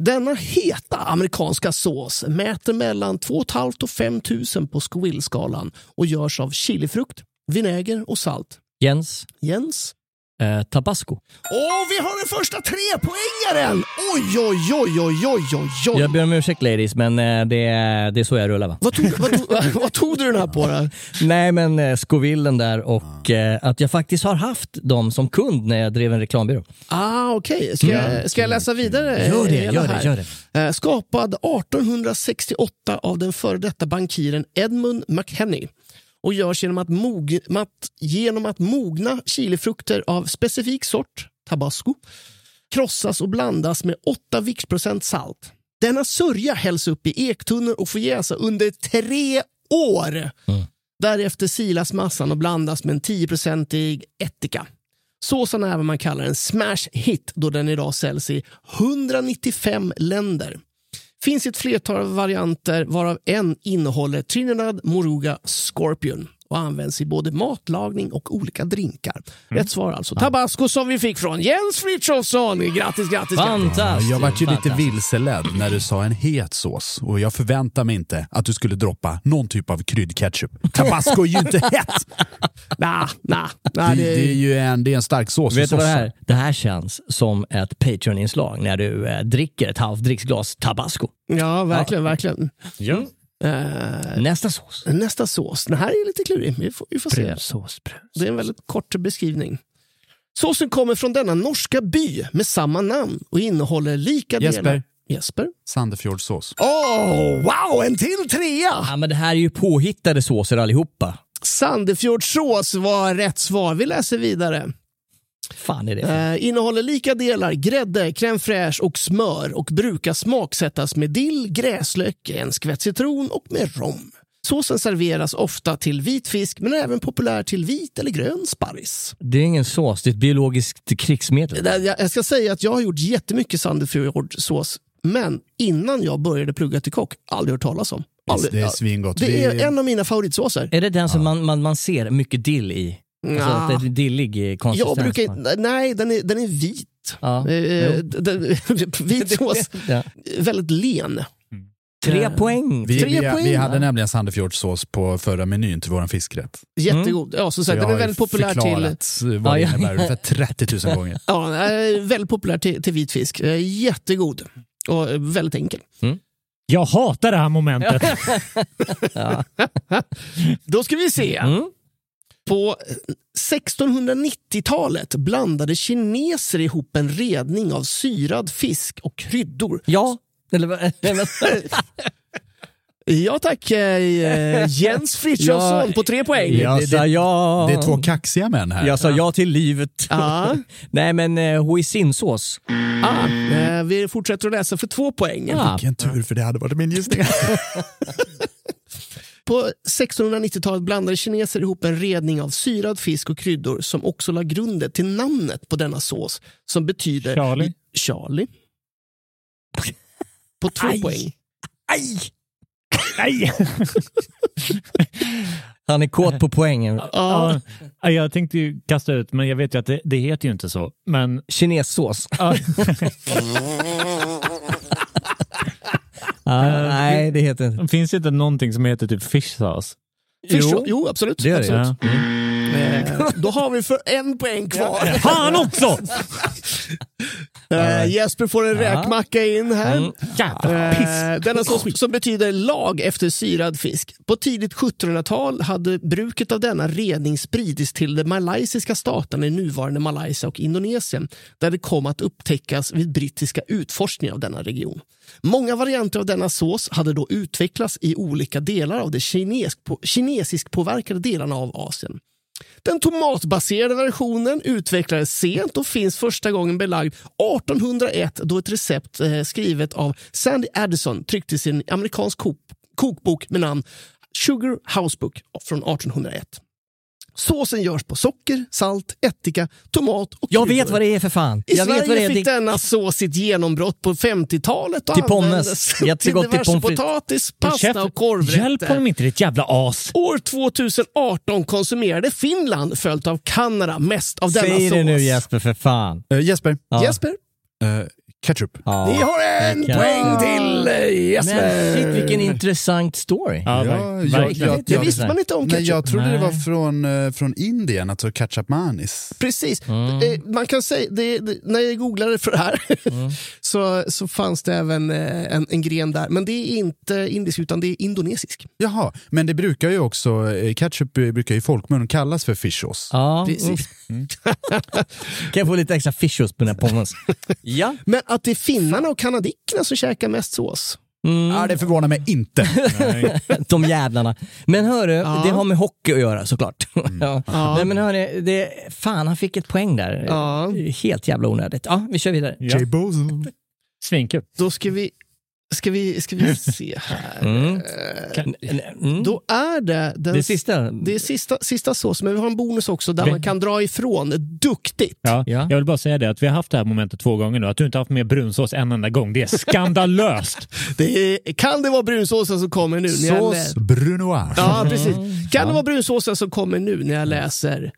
Denna heta amerikanska sås mäter mellan 2 500 och 5 000 på Scoville-skalan och görs av chilifrukt, vinäger och salt. Jens, Jens? Eh, tabasco. Åh, vi har den första trepoängaren! Oj, oj, oj, oj, oj, oj, oj. Jag ber om ursäkt ladies, men eh, det, är- det är så jag rullar va? Vad tog, vad, tog, vad tog du den här på då? Nej men eh, Scovillen där och eh, att jag faktiskt har haft dem som kund när jag drev en reklambyrå. Ah, Okej, ska, jag- ska jag läsa vidare? Gör det, hela gör det, här? gör det. Eh, Skapad 1868 av den före detta bankiren Edmund McHenry och görs genom att, mog, mat, genom att mogna chilifrukter av specifik sort, tabasco, krossas och blandas med 8 viktprocent salt. Denna sörja hälls upp i ektunnor och får jäsa under tre år. Därefter silas massan och blandas med en 10-procentig ättika. Såsen är vad man kallar en smash hit då den idag säljs i 195 länder. Finns i ett flertal varianter varav en innehåller Trinidad Moruga Scorpion och används i både matlagning och olika drinkar. Rätt svar alltså tabasco som vi fick från Jens Frithiofsson. Grattis, grattis. Fantastiskt! Jag vart ju lite vilseledd när du sa en het sås och jag förväntar mig inte att du skulle droppa någon typ av kryddketchup. Tabasco är ju inte hett! Nah, nah, Det, nah, det är ju en, det är en stark sås. Vet du vad det här Det här känns som ett Patreon-inslag när du eh, dricker ett halvt dricksglas tabasco. Ja, verkligen, verkligen. Ja. Eh, Nästa sås. nästa sås. Den här är lite klurig. Vi får, vi får se. Brunsås, bruns. Det är en väldigt kort beskrivning. Såsen kommer från denna norska by med samma namn och innehåller lika Jesper. delar... Jesper? Sandefjordsås. Åh, wow! En till trea! Ja, men det här är ju påhittade såser allihopa. Sandefjordsås var rätt svar. Vi läser vidare. Fan är det? Eh, innehåller lika delar grädde, crème fraîche och smör och brukar smaksättas med dill, gräslök, en skvätt citron och med rom. Såsen serveras ofta till vit fisk men är även populär till vit eller grön sparris. Det är ingen sås, det är ett biologiskt krigsmedel. Jag ska säga att jag har gjort jättemycket Sandefjordsås men innan jag började plugga till kock, aldrig hört talas om. Aldrig, Det är svingott. Det är en av mina favoritsåser. Är det den som man, man, man ser mycket dill i? Alltså Nja. att det är dillig eh, konsistens? Jag brukar nej den är, den är vit. Ja. Eh, Jo. den, vit sås, Ja. väldigt len. Tre poäng. Vi, Tre vi, poäng. vi hade nämligen Sandefjordsås på förra menyn till vår fiskrätt. Jättegod. Ja, som sagt, den är väldigt populär till, förklarat vad Ja, det ja, innebär ja. ungefär 30 000 gånger. ja, väldigt populär till, till vit fisk. Eh, Jättegod och eh, väldigt enkel. Jag hatar det här momentet. Ja. Då ska vi se. Mm. På 1690-talet blandade kineser ihop en redning av syrad fisk och kryddor. ja. Eller, Ja tack, eh, Jens Frithiofsson Ja, på tre poäng. jag det- sa ja. Det är två kaxiga män här. Jag sa ja till livet. Ja. Nej men eh, hoisinsås. Ah, eh, vi fortsätter att läsa för två poäng. Ja. Vilken tur, för det hade varit min gissning. På 1690-talet blandade kineser ihop en redning av syrad fisk och kryddor som också la grunden till namnet på denna sås som betyder Charlie. Charlie. På två Aj. poäng. Aj! Nej! Han är kåt på poängen. Ja, Ja, jag tänkte ju kasta ut, men jag vet ju att det, det heter ju inte så. Men Kinessås. ja, Ah, nej, det heter inte. finns det inte någonting som heter typ fish sauce? fish Jo. jo. absolut. Det gör det. absolut. Ja. Eh, då har vi för en poäng kvar. Fan också! Eh, Jesper får en räkmacka in här. Mm. Jävla piss. Eh, denna sås som betyder lag efter syrad fisk. På tidigt 1700-tal hade bruket av denna redning spridits till de malaysiska staterna i nuvarande Malaysia och Indonesien där det kom att upptäckas vid brittiska utforskningar av denna region. Många varianter av denna sås hade då utvecklats i olika delar av de kinesk kinesisk påverkade delarna av Asien. Den tomatbaserade versionen utvecklades sent och finns första gången belagd 1801 då ett recept eh, skrivet av Sandy Addison trycktes i en amerikansk kokbok med namn Sugar Housebook från 1801. Såsen görs på socker, salt, ättika, tomat och Jag kryddor. vet vad det är för fan. I jag Sverige vet vad det är. fick Det- denna sås sitt genombrott på 50-talet och Till användes Jättegott till diverse pommes potatis, pasta och korvrätter. Hjälp honom inte ditt jävla as. År 2018 konsumerade Finland följt av Kanada mest av denna Säg sås. det nu Jesper för fan. Eh, Jesper, Ja. Jesper, eh, ketchup. Ja. ni har en Kan- poäng till Jesper. Men shit vilken intressant story. Ja, Ja, jag- jag- det visste man inte om Nej, ketchup. jag trodde det Nej. var från, eh, från Indien, alltså ketchup manis. Precis. Mm. Eh, Man kan säga, det, det, när jag googlade för det här så, så fanns det även eh, en, en gren där. Men det är inte indisk utan det är indonesisk. Jaha, men det brukar ju också, ketchup brukar i folkmun kallas för fishsauce. Ja, Precis. mm. Kan jag få lite extra fishos på den här pommes? ja. Men att det är finnarna och kanadickerna som käkar mest sås. Mm. Ja, det förvånar mig inte. De jävlarna. Men hörru, Ja. det har med hockey att göra såklart. ja. Ja. Nej, men hörru, det, fan han fick ett poäng där. Ja. Helt jävla onödigt. Ja, vi kör vidare. Ja. Jay Bozo. Svinkul. Då ska vi, ska vi, ska vi se här. Mm. Eh, Mm. Då är det den det sista. Det är sista, sista sås, men vi har en bonus också där Vi- man kan dra ifrån duktigt. Ja, Ja. Jag vill bara säga det att vi har haft det här momentet två gånger nu. Att du inte har haft med brunsås en enda gång. Det är skandalöst. Det är, kan det vara brunsåsen som kommer nu? När jag Sås brunoise. ja, precis. Kan det vara brunsåsen som kommer nu när jag läser?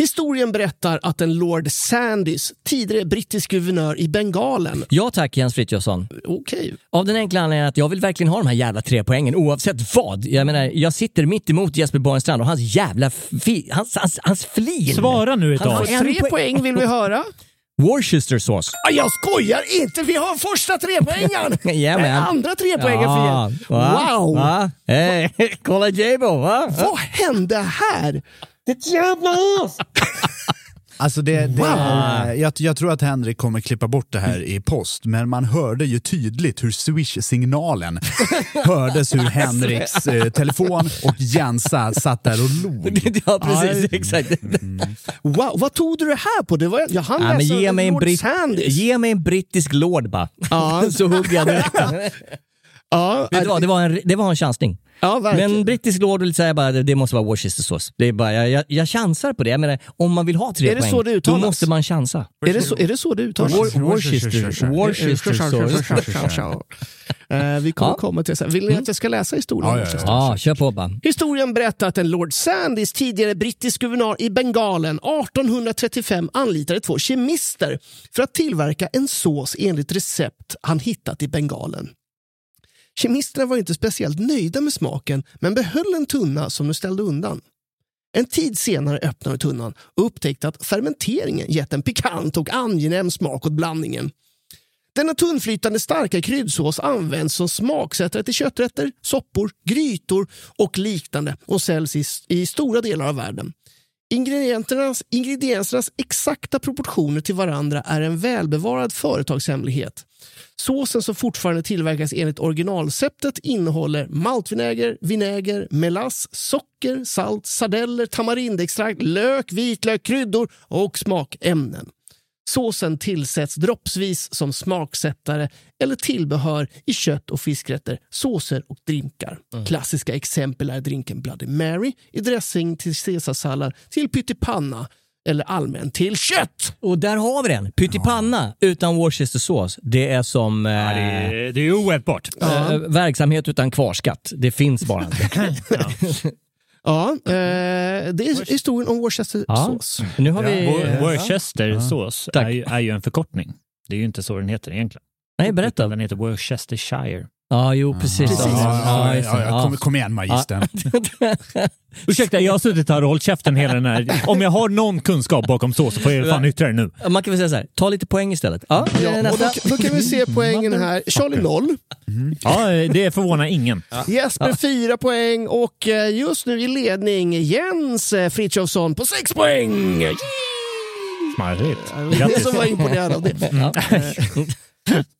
Historien berättar att en Lord Sandys, tidigare brittisk guvernör i Bengalen, Ja tack Jens Frithiofsson. okej, Av den enkla anledningen att jag vill verkligen ha de här jävla tre poängen oavsett vad. Jag menar, jag sitter mitt emot Jesper Borgenstrand och hans jävla fi, hans, hans, hans flin. Svara nu ett Han tag. tre poäng. poäng vill vi höra. Worcestersås. Ah, jag skojar inte, vi har första trepoängaren! Det är andra trepoängen för er. va? Wow! Va? Hey, kolla Jabo, va? Vad hände här? Alltså det, det, Wow. jag, jag tror att Henrik kommer klippa bort det här i post, men man hörde ju tydligt hur swish-signalen hördes ur Henriks eh, telefon och Jensa satt där och log. ja, precis. Exakt. Wow, vad tog du det här på? Det var, jag hann Ja, läsa ge, mig en britt, ge mig en brittisk lord bara. Ja. Så hugger jag direkt. Ja, Vet du vad, det var en, det var en chansning. ja verkligen. Men brittisk lord säger bara det måste vara Worcestersås. Det är bara, jag, jag, jag chansar på det. Jag menar, om man vill ha tre Är det poäng, så det då måste man chansa. är, det så, är det så det uttalas? Wor- Worcester, Worcestersås. Eh, vi kommer Ja. komma till det. Vill ni att jag ska läsa historien? Ja, ja, ja. Ja, kör på bara. Historien berättar att en Lord Sandys, tidigare brittisk guvernör i Bengalen, 1835 anlitade två kemister för att tillverka en sås enligt recept han hittat i Bengalen. Kemisterna var inte speciellt nöjda med smaken men behöll en tunna som de ställde undan. En tid senare öppnade de tunnan och upptäckte att fermenteringen gett en pikant och angenäm smak åt blandningen. Denna tunnflytande starka kryddsås används som smaksättare till kötträtter, soppor, grytor och liknande och säljs i, i stora delar av världen. Ingrediensernas, ingrediensernas exakta proportioner till varandra är en välbevarad företagshemlighet. Såsen som fortfarande tillverkas enligt originalceptet innehåller maltvinäger, vinäger, melass, socker, salt, sardeller, tamarindextrakt, lök, vitlök, kryddor och smakämnen. Såsen tillsätts droppsvis som smaksättare eller tillbehör i kött och fiskrätter, såser och drinkar. Klassiska exempel är drinken Bloody Mary i dressing till caesarsallad, till pyttipanna eller allmänt till kött. Och där har vi den. Pyttipanna utan Worcestersås. Det är som eh, Ja, det, är, det är oätbart. eh, verksamhet utan kvarskatt. Det finns bara inte. Ja, eh, det är historien om Worcestersås. Nu har vi... Wor- Worcestersås Tack. är, ju- är ju en förkortning. Det är ju inte så den heter egentligen. Nej, berätta. Den heter Worcestershire. Ja, jo, precis. Precis. Ja, Ja, ja, kom, kom igen magistern. Ursäkta, jag har suttit här och hållit käften hela den här... Om jag har någon kunskap bakom så, så får jag fan yttra det nu. Man kan väl säga så här, ta lite poäng istället. Ja, Ja, eh, och då, då kan vi se poängen här. Charlie 0, Ja, det förvånar ingen. Jesper 4 poäng och eh, just nu i ledning Jens eh, Frithiofsson på 6 poäng. Smarrigt. Jag Grattis. som var imponerad av det.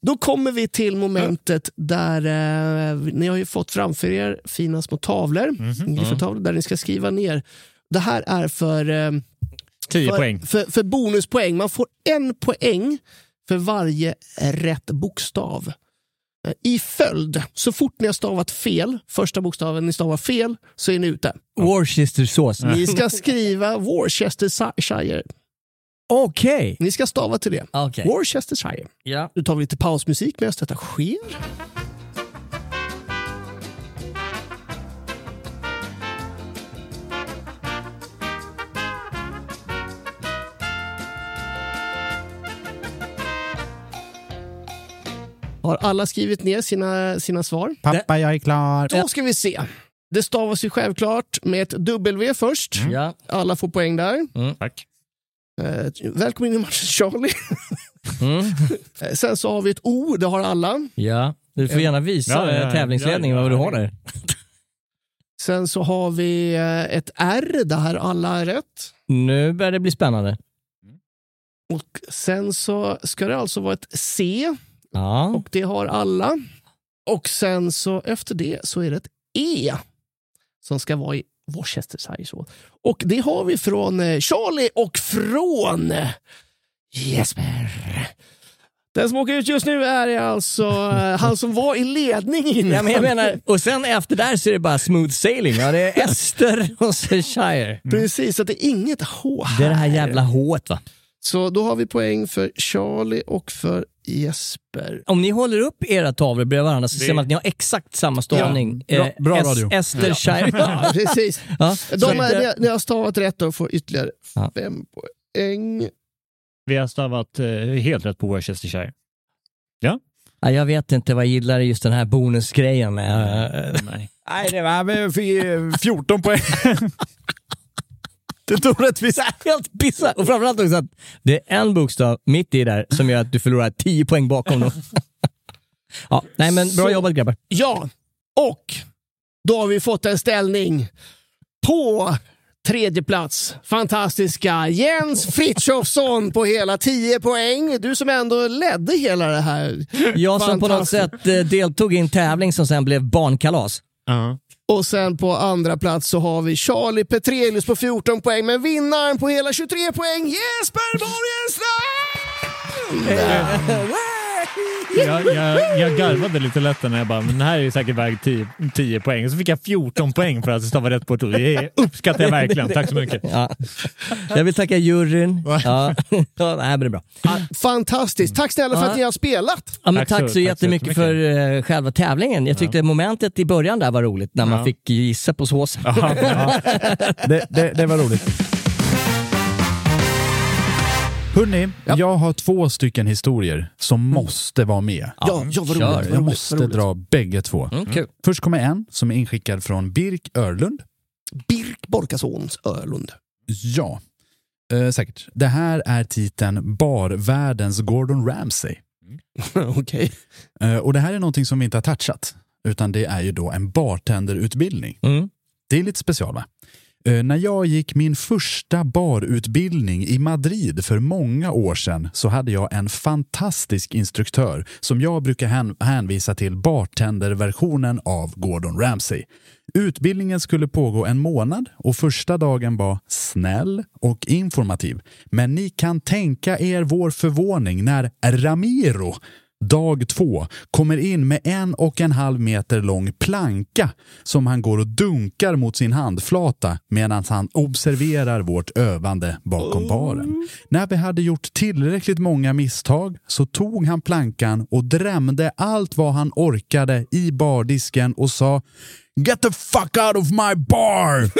Då kommer vi till momentet där eh, ni har ju fått framför er fina små tavlor, griffeltavlor, där ni ska skriva ner. Det här är för, eh, 10 för, poäng. För, för bonuspoäng. Man får en poäng för varje rätt bokstav. Eh, I följd, så fort ni har stavat fel, första bokstaven ni stavar fel, så är ni ute. Worcestersås. Ni ska skriva Worcestershire. Okej. Ni ska stava till det. Okej. Worcestershire. Ja. Nu tar vi lite pausmusik medan detta sker. Har alla skrivit ner sina, sina svar? Pappa, jag är klar. Då ska vi se. Det stavas ju självklart med ett W först. Ja. Alla får poäng där. Tack. Eh, välkommen in i matchen Charlie. Mm. Eh, Sen så har vi ett O, det har alla. ja. Du får gärna visa Ja, ja, eh, ja. tävlingsledningen Ja, ja, vad du har där. Sen så har vi ett R, det här alla är rätt. Nu börjar det bli spännande. Och sen så ska det alltså vara ett C Ja. och det har alla. Och sen så efter det så är det ett E som ska vara i Worcestershire. Så. Och det har vi från eh, Charlie och från eh, Jesper. Den som åker ut just nu är alltså eh, han som var i ledning innan. Ja, men jag menar, och sen efter där så är det bara smooth sailing. Ja, det är Ester och så Shire. Precis, så det är inget H här. Det är det här jävla H va? Så då har vi poäng för Charlie och för Jesper. Om ni håller upp era tavlor bredvid varandra så Det- ser man att ni har exakt samma stavning. Ja, bra- Eh, bra Es- radio. Ester Shire. Ja, precis. Ja, De är, eh, ni, ni har stavat rätt och får ytterligare Ja. fem poäng. Vi har stavat eh, helt rätt på Worcestershire. ja, jag vet inte vad jag gillar just den här bonusgrejen. Eh, Nej. Nej, det var med f- 14 poäng. Är orättvist. Helt bisarrt! Och framförallt också att det är en bokstav mitt i där som gör att du förlorar 10 poäng bakom dem. ja, nej men bra Så- jobbat grabbar. Ja, och då har vi fått en ställning på tredje plats. Fantastiska Jens Frithiofsson på hela 10 poäng. Du som ändå ledde hela det här. Jag som på något sätt eh, deltog i en tävling som sen blev barnkalas. Och sen på andra plats så har vi Charlie Petrelius på 14 poäng, men vinnaren på hela 23 poäng, Jesper Borgenstrand! Jag, jag, jag garvade lite lätt när jag bara, men den här är ju säkert värd 10, 10 poäng. Så fick jag 14 poäng för att stava rätt på ett ord. Det uppskattar jag verkligen. Tack så mycket. Ja. Jag vill tacka juryn. Ja. Ja, nej, men det är bra. Fantastiskt. Tack snälla för att ni har spelat. Ja, men Tack tack, så- tack så jättemycket för uh, själva tävlingen. Jag tyckte momentet i början där var roligt när man Ja. fick gissa på såsen. Ja, ja. Det, det, det var roligt. Hörni, jag har två stycken historier som måste vara med. Ja, ja vad kör. roligt. Jag måste dra bägge två. Mm, kul. Först kommer en som är inskickad från Birk Örlund. Birk Borkasons Ölund. Ja, eh, säkert. Det här är titeln Barvärldens Gordon Ramsay. Okej. Eh, och det här är någonting som vi inte har touchat, utan det är ju då en bartenderutbildning. Mm. Det är lite special va? Eh, när jag gick min första barutbildning i Madrid för många år sedan så hade jag en fantastisk instruktör som jag brukar hänvisa till bartenderversionen av Gordon Ramsay. Utbildningen skulle pågå en månad och första dagen var snäll och informativ. Men ni kan tänka er vår förvåning när Ramiro Dag två kommer in med en och en halv meter lång planka som han går och dunkar mot sin handflata medan han observerar vårt övande bakom baren. När vi hade gjort tillräckligt många misstag så tog han plankan och drämde allt vad han orkade i bardisken och sa Get the fuck out of my bar!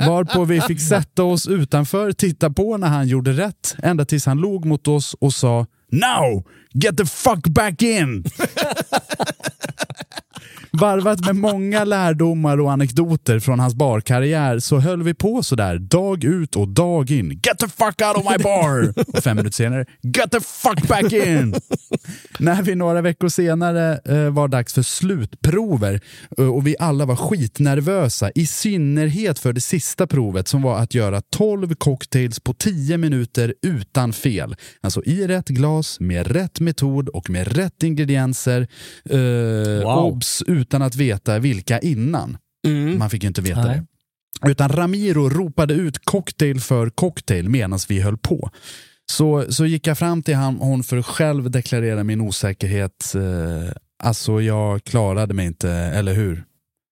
Varpå vi fick sätta oss utanför, titta på när han gjorde rätt, ända tills han log mot oss och sa Now! Get the fuck back in! Varvat med många lärdomar och anekdoter från hans barkarriär så höll vi på sådär dag ut och dag in. Get the fuck out of my bar! Och fem minuter senare, get the fuck back in! När vi några veckor senare eh, var dags för slutprover eh, och vi alla var skitnervösa, i synnerhet för det sista provet som var att göra 12 cocktails på 10 minuter utan fel. Alltså i rätt glas, med rätt metod och med rätt ingredienser. Eh, Wow. Obs! Utan att veta vilka innan. Man fick ju inte veta Nej. det. Utan Ramiro ropade ut cocktail för cocktail medan vi höll på. Så, så gick jag fram till han, hon för att själv deklarera min osäkerhet. Eh, alltså jag klarade mig inte, eller hur?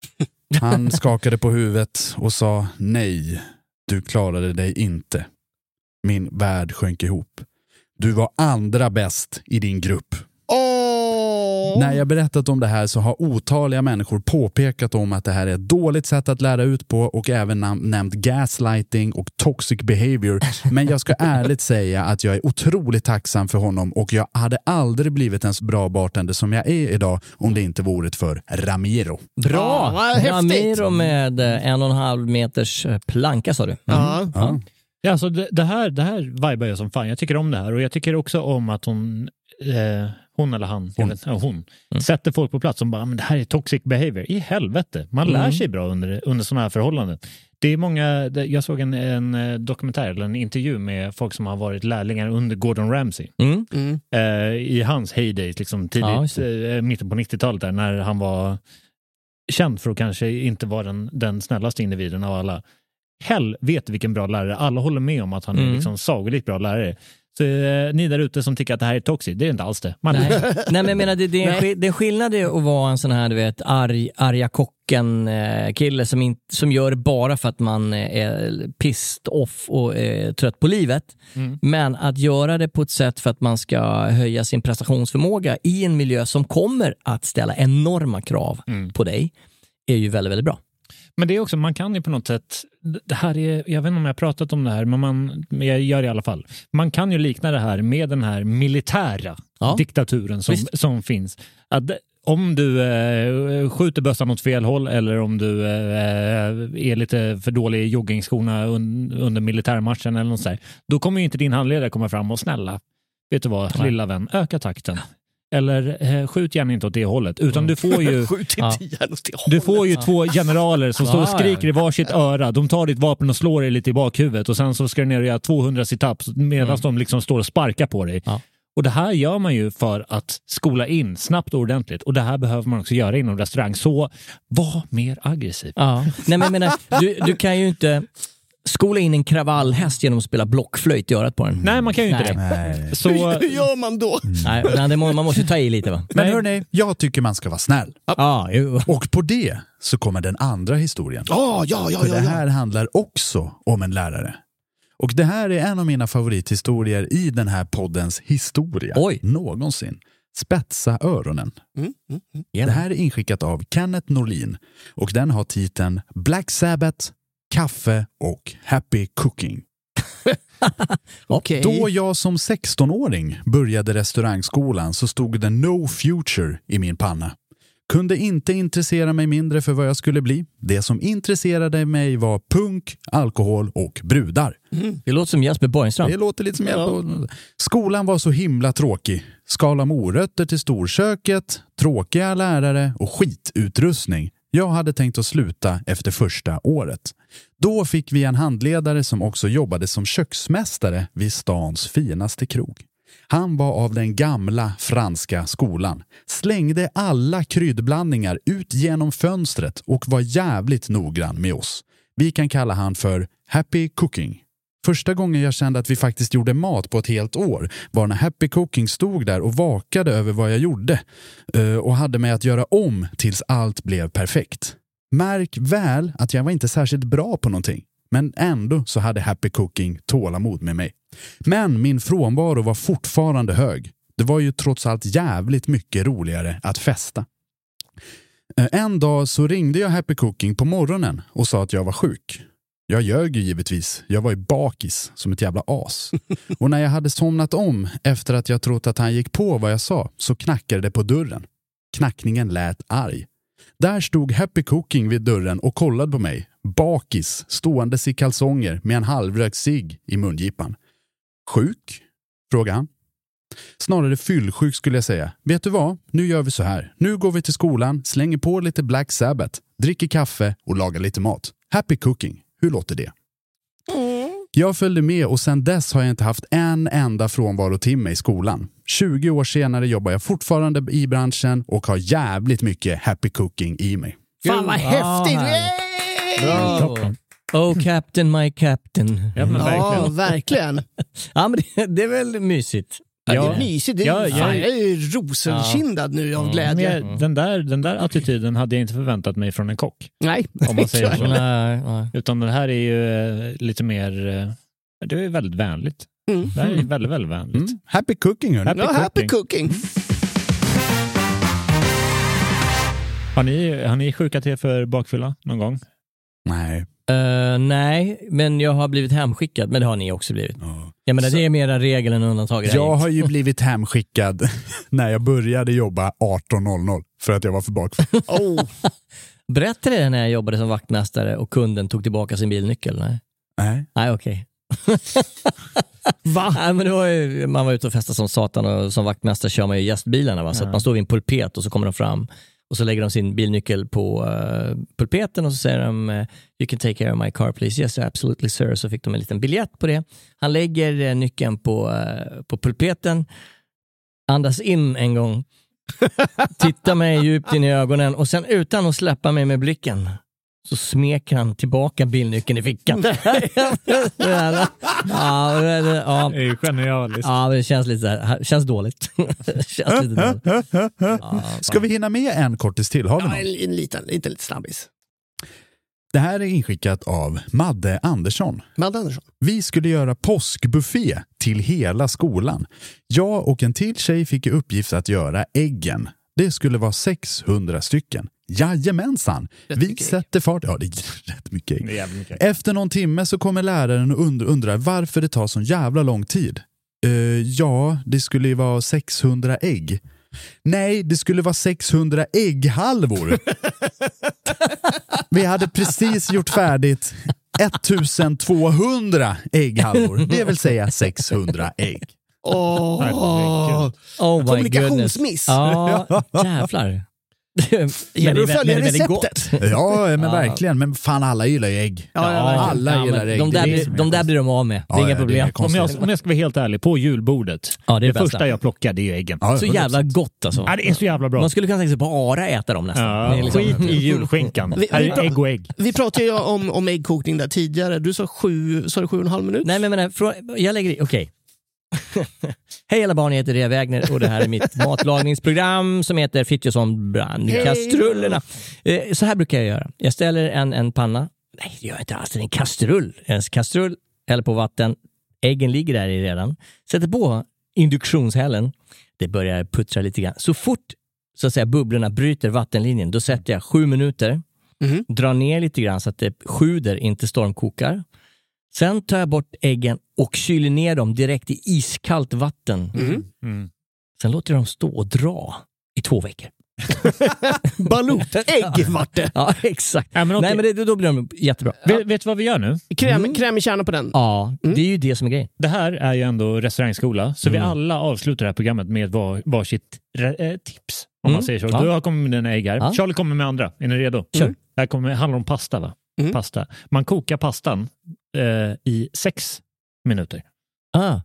Han skakade på huvudet och sa nej, du klarade dig inte. Min värld sjönk ihop. Du var andra bäst i din grupp. När jag berättat om det här så har otaliga människor påpekat om att det här är ett dåligt sätt att lära ut på och även nam- nämnt gaslighting och toxic behavior. Men jag ska ärligt säga att jag är otroligt tacksam för honom och jag hade aldrig blivit en så bra bartender som jag är idag om det inte vore för Ramiro. Ja, Bra! häftigt. Ramiro med eh, en och en halv meters eh, planka sa du. Ja. Ja. Ja, alltså det, det, här, det här vibar jag som fan. Jag tycker om det här och jag tycker också om att hon, eh, hon eller han, Hon. vet, ja, hon sätter folk på plats som bara, men det här är toxic behavior. I helvete, man lär sig bra under, under sådana här förhållanden. Det är många, jag såg en, en eh, dokumentär eller en intervju med folk som har varit lärlingar under Gordon Ramsay. Mm. Mm. Eh, I hans heydays, liksom Ja, tidigt, eh, mitten på 90-talet där, när han var känd för att kanske inte vara den, den snällaste individen av alla. Helvete vilken bra lärare. Alla håller med om att han är Mm. liksom sagolikt bra lärare. Så eh, ni där ute som tycker att det här är toxic, det är inte alls det. Man, Nej. Nej, men jag menar, det, det, är en, skill- det är skillnad i att vara en sån här, du vet, arg, arga kocken-kille som, in, som gör det bara för att man är pissed off och är trött på livet. Mm. Men att göra det på ett sätt för att man ska höja sin prestationsförmåga i en miljö som kommer att ställa enorma krav Mm. på dig är ju väldigt, väldigt bra. Men det är också, man kan ju på något sätt, det här är, jag vet inte om jag har pratat om det här, men, man, men jag gör det i alla fall. Man kan ju likna det här med den här militära Ja. diktaturen som, Visst. som finns. Att om du eh, skjuter bössan åt fel håll eller om du eh, är lite för dålig i joggingskorna un, under militärmatchen eller något sånt, då kommer ju inte din handledare komma fram och snälla, vet du vad, Nej. lilla vän, öka takten. Eller eh, skjut gärna inte åt det hållet, utan du får ju Skjut Ja. inte ihjäl oss det du får ju två generaler som står och Ja, ja. skriker i varsitt öra. De tar ditt vapen och slår dig lite i bakhuvudet och sen så ska du ner och göra 200 situps medan de liksom står och sparkar på dig. Ja. Och det här gör man ju för att skola in snabbt och ordentligt och det här behöver man också göra inom restaurang. Så var mer aggressiv. Ja. Nej, men jag menar, du, du kan ju inte skola in en kravallhäst genom att spela blockflöjt i örat på den. Nej, man kan ju inte Nej. det. Nej. Så, Hur gör man då? Nej, nej, det må, man måste ju ta i lite va? Men hörni, jag tycker man ska vara snäll. Ja. Och på det så kommer den andra historien. Ja, ja, ja, För ja. det ja. här handlar också om en lärare. Och det här är en av mina favorithistorier i den här poddens historia Oj. någonsin. Spetsa öronen. Mm, mm, mm. Det här är inskickat av Kenneth Norlin och den har titeln Black Sabbath, kaffe och happy cooking. Okej. Då jag som 16-åring började restaurangskolan så stod det No Future i min panna. Kunde inte intressera mig mindre för vad jag skulle bli. Det som intresserade mig var punk, alkohol och brudar. Det låter som Jesper Borgenstrand. Det låter lite som jag... Skolan var så himla tråkig. Skala morötter till storköket, tråkiga lärare och skitutrustning. Jag hade tänkt att sluta efter första året. Då fick vi en handledare som också jobbade som köksmästare vid stans finaste krog. Han var av den gamla franska skolan, slängde alla kryddblandningar ut genom fönstret och var jävligt noggrann med oss. Vi kan kalla han för Happy Cooking. Första gången jag kände att vi faktiskt gjorde mat på ett helt år var när Happy Cooking stod där och vakade över vad jag gjorde eh, och hade mig att göra om tills allt blev perfekt. Märk väl att jag var inte särskilt bra på någonting, men ändå så hade Happy Cooking tålamod med mig. Men min frånvaro var fortfarande hög. Det var ju trots allt jävligt mycket roligare att festa. Eh, en dag så ringde jag Happy Cooking på morgonen och sa att jag var sjuk. Jag ljög ju givetvis. Jag var ju bakis som ett jävla as. Och när jag hade somnat om efter att jag trott att han gick på vad jag sa så knackade det på dörren. Knackningen lät arg. Där stod Happy Cooking vid dörren och kollade på mig. Bakis, ståendes i kalsonger med en halvrökt cigg i mungipan. Sjuk? frågade han. Snarare fyllsjuk skulle jag säga. Vet du vad? Nu gör vi så här. Nu går vi till skolan, slänger på lite Black Sabbath, dricker kaffe och lagar lite mat. Happy cooking. Hur låter det? Jag följde med och sedan dess har jag inte haft en enda frånvarotimme i skolan. 20 år senare jobbar jag fortfarande i branschen och har jävligt mycket happy cooking i mig. Fan vad häftigt! Bra. Toppen. Oh captain, my captain. Ja, men Ja, verkligen. verkligen. Ja, men det, det är väl mysigt. Ja, det Ja. är mysigt. Det är, Ja, fan, jag- jag är ju rosenkindad nu av glädje. jag, den, där, den där attityden hade jag inte förväntat mig från en kock. Nej, Om man säger så. Nej, nej. Utan det här är ju eh, lite mer... eh, Det är väldigt vänligt. Mm. Det här är väldigt, väldigt vänligt. Mm. Happy cooking hörni. Happy Ja, happy cooking. cooking. Har ni, har ni sjukat er för bakfylla någon gång? Nej. Eh, nej, men jag har blivit hemskickad. Men det har ni också blivit. Ja. Jag menar, det är mera regel än undantag. Jag har ju blivit hemskickad när jag började jobba 18.00 för att jag var för bakfull. Oh. Berättade jag det när jag jobbade som vaktmästare och kunden tog tillbaka sin bilnyckel? Nej, Nej. nej okej. Va? Nej, men det var ju, man var ute och festade som satan och som vaktmästare kör man ju gästbilarna. Va? Så man står vid en pulpet och så kommer de fram och så lägger de sin bilnyckel på uh, pulpeten och så säger de eh, “You can take care of my car please”. “Yes, absolutely sir”. Så fick de en liten biljett på det. Han lägger eh, nyckeln på, eh, på pulpeten, andas in en gång, tittar mig djupt in i ögonen och sen utan att släppa mig med blicken så smeker han tillbaka bilnyckeln i fickan. ja, ja, Det är genialiskt. ja, det känns lite så här, känns dåligt. Det känns lite dåligt. Ja, Ska vi hinna med en kortis till? Har vi Ja, någon? en, en liten, lite, lite snabbis. Det här är inskickat av Madde Andersson. Madde Andersson. Vi skulle göra påskbuffé till hela skolan. Jag och en till tjej fick i uppgift att göra äggen. Det skulle vara 600 stycken. Jajamensan! Rätt Vi sätter fart. Ja, det är rätt mycket ägg. Det är jävligt mycket. Efter någon timme så kommer läraren och und- undrar varför det tar så jävla lång tid. Eh, ja, det skulle ju vara 600 ägg. Nej, det skulle vara 600 ägghalvor. Vi hade precis gjort färdigt 1200 ägghalvor, det vill säga 600 ägg. Åh, Herregud. Oh my Kommunikationsmiss. Ja, jävlar. Gäller att följa väldigt receptet. Ja, men verkligen. Men fan, alla gillar ju ägg. Ja, ja, alla Ja, gillar men ägg. de, Det är där det blir, är de där blir de av med. Det är Ja, inga ja, det är problem. konstigt. Om jag, om jag ska vara helt ärlig, på julbordet. Ja, det är det första jag plockar det är ju äggen. Ja, Så 100%. jävla gott alltså. Ja, det är så jävla bra. Man skulle kunna tänka sig bara äta dem nästan. Ja, Det är liksom- Skit i julskinkan. Vi- vi är ägg och ägg. Vi pratade ju om, om äggkokning där tidigare. Du sa sju, sa du sju och en halv minut? Nej men, men jag lägger i, okej. Hej alla barn, jag heter Rea Wägner och det här är mitt matlagningsprogram som heter Frithiofsson brand i kastrullerna. Eh, Så här brukar jag göra. Jag ställer en, en panna, nej det gör jag inte alls, det är en kastrull. En kastrull, häller på vatten, äggen ligger där i redan. Sätter på induktionshällen, det börjar puttra lite grann. Så fort så att säga, bubblorna bryter vattenlinjen, då sätter jag sju minuter, Mhm. drar ner lite grann så att det sjuder, inte stormkokar. Sen tar jag bort äggen och kyler ner dem direkt i iskallt vatten. Mm. Sen låter jag dem stå och dra i två veckor. Balotägg vart det. Ja, exakt. Ja, men okej. Nej, men det, då blir de jättebra. Vet, vet du vad vi gör nu? Kräm, Krämig kärna på den. Ja, det är ju det som är grejen. Det här är ju ändå restaurangskola, så vi alla avslutar det här programmet med var, varsitt eh, tips. Om Mm. man säger så. Ja. Du har kommit med dina ägg här. Ja. Charlie kommer med andra. Är ni redo? Kör. Det här kommer, handlar om pasta. va? Mm. Pasta. Man kokar pastan eh, i sex minuter Ah,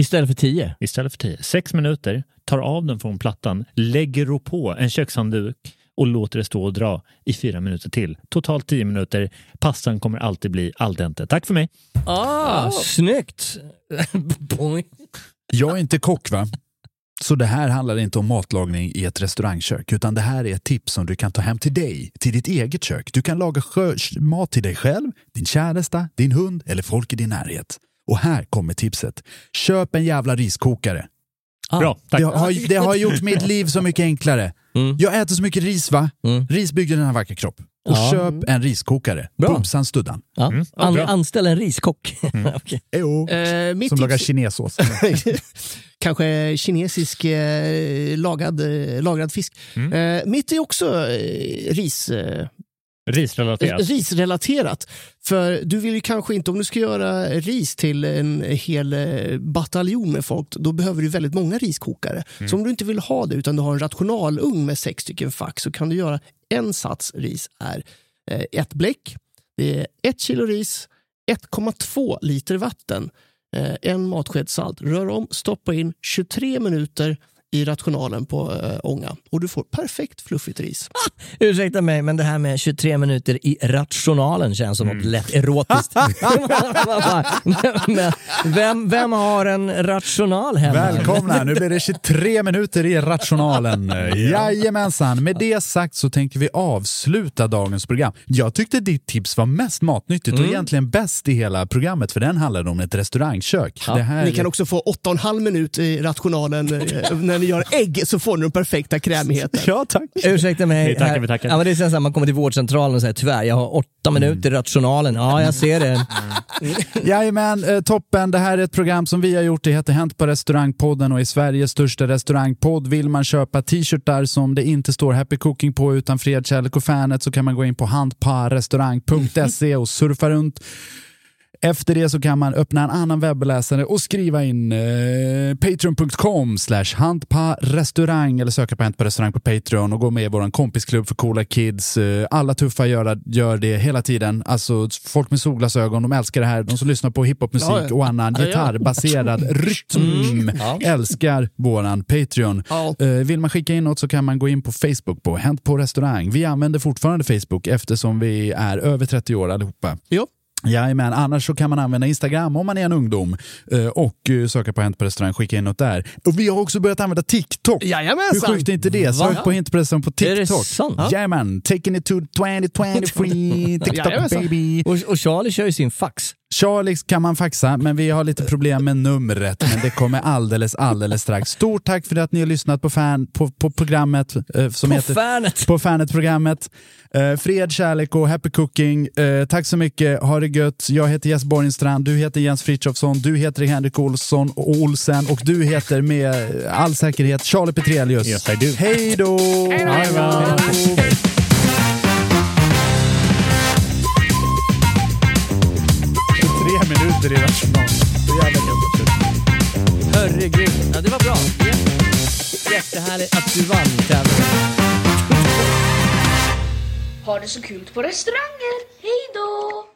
istället för tio. istället för tio. Sex minuter, tar av den från plattan, lägger på en kökshandduk och låter det stå och dra i fyra minuter till. Totalt tio minuter. Pastan kommer alltid bli al dente. Tack för mig. Ah, snyggt! Boing. Jag är inte kock va? Så det här handlar inte om matlagning i ett restaurangkök, utan det här är ett tips som du kan ta hem till dig, till ditt eget kök. Du kan laga mat till dig själv, din käresta, din hund eller folk i din närhet. Och här kommer tipset. Köp en jävla riskokare. Ah. Bra, tack. Det har, det har gjort mitt liv så mycket enklare. Mm. Jag äter så mycket ris va? Mm. Ris bygger den här vackra kropp. Och Ja. köp en riskokare. Bra. Bumsan studdan. Ja. Mm, ja, An, bra. anställ en riskock. Okej. Ejo. Eh, mitt Som lagar kinesås. kanske kinesisk eh, lagad, eh, lagrad fisk. Mm. Eh, mitt är också eh, ris, eh, Risrelaterat. risrelaterat. För du vill ju kanske inte, om du ska göra ris till en hel eh, bataljon med folk, då behöver du väldigt många riskokare. Så om du inte vill ha det, utan du har en rationalugn med sex stycken fack, så kan du göra en sats ris är eh, ett bläck, det är ett kilo ris, 1,2 liter vatten, eh, en matsked salt. Rör om, stoppa in 23 minuter i rationalen på eh, ånga och du får perfekt fluffigt ris. Ursäkta mig, men det här med 23 minuter i rationalen känns som något lätt erotiskt. men, vem, vem har en rational hemma? Välkomna, nu blir det 23 minuter i Rationalen. Jajamensan, med det sagt så tänker vi avsluta dagens program. Jag tyckte ditt tips var mest matnyttigt och egentligen bäst i hela programmet för den handlade om ett restaurangkök. Det här Ni kan också få 8,5 minut i rationalen eh, när ni gör ägg så får ni den perfekta krämigheten. Ja, tack. Ursäkta mig. Vi tackar, vi tackar. Ja, men det är sen så här, man kommer till vårdcentralen och säger tyvärr, jag har åtta minuter i rationalen. Ja, jag ser det. Jajamän, eh, toppen. Det här är ett program som vi har gjort. Det heter Hänt på restaurangpodden och är Sveriges största restaurangpodd. Vill man köpa t-shirtar som det inte står Happy Cooking på utan Fred, kärlek och fanet så kan man gå in på handparrestaurang.se och surfa runt. Efter det så kan man öppna en annan webbläsare och skriva in eh, patreon.com slash handparrestaurang eller söka på Hänt på restaurang på Patreon och gå med i vår kompisklubb för coola kids. Eh, alla tuffa gör, gör det hela tiden. Alltså folk med solglasögon, de älskar det här. De som lyssnar på hiphopmusik Ja, ja. och annan Ja, ja. gitarrbaserad rytm älskar våran Patreon. Eh, vill man skicka in något så kan man gå in på Facebook på Hänt på restaurang. Vi använder fortfarande Facebook eftersom vi är över 30 år allihopa. Jo. Jajamän, annars så kan man använda Instagram om man är en ungdom eh, och eh, söka på Hänt på restaurang, skicka in något där. Och vi har också börjat använda TikTok. Hur Jajamensan! sjukt är inte det? Sök på Hänt på restaurang på Är det TikTok. sant? Jajamän, taking it to 2023, TikTok baby. Och, och Charlie kör ju sin fax. Charlie kan man faxa, men vi har lite problem med numret. Men det kommer alldeles, alldeles strax. Stort tack för att ni har lyssnat på, fan, på, på programmet eh, som På heter fanet. på Fanet-programmet. Eh, fred, kärlek och happy cooking. Eh, tack så mycket, ha det gött. Jag heter Jess Borgenstrand, du heter Jens Frithiofsson, du heter Henrik Olsson och Olsen och du heter med all säkerhet Charlie Petrelius. Yes, I do. Hej då! Hej då! inte det rationalt. Då jävla gött. Hörru. Ja, det var bra. Jättehärligt att du vann tävlingen. Ha det så kul på restauranger. Hej då!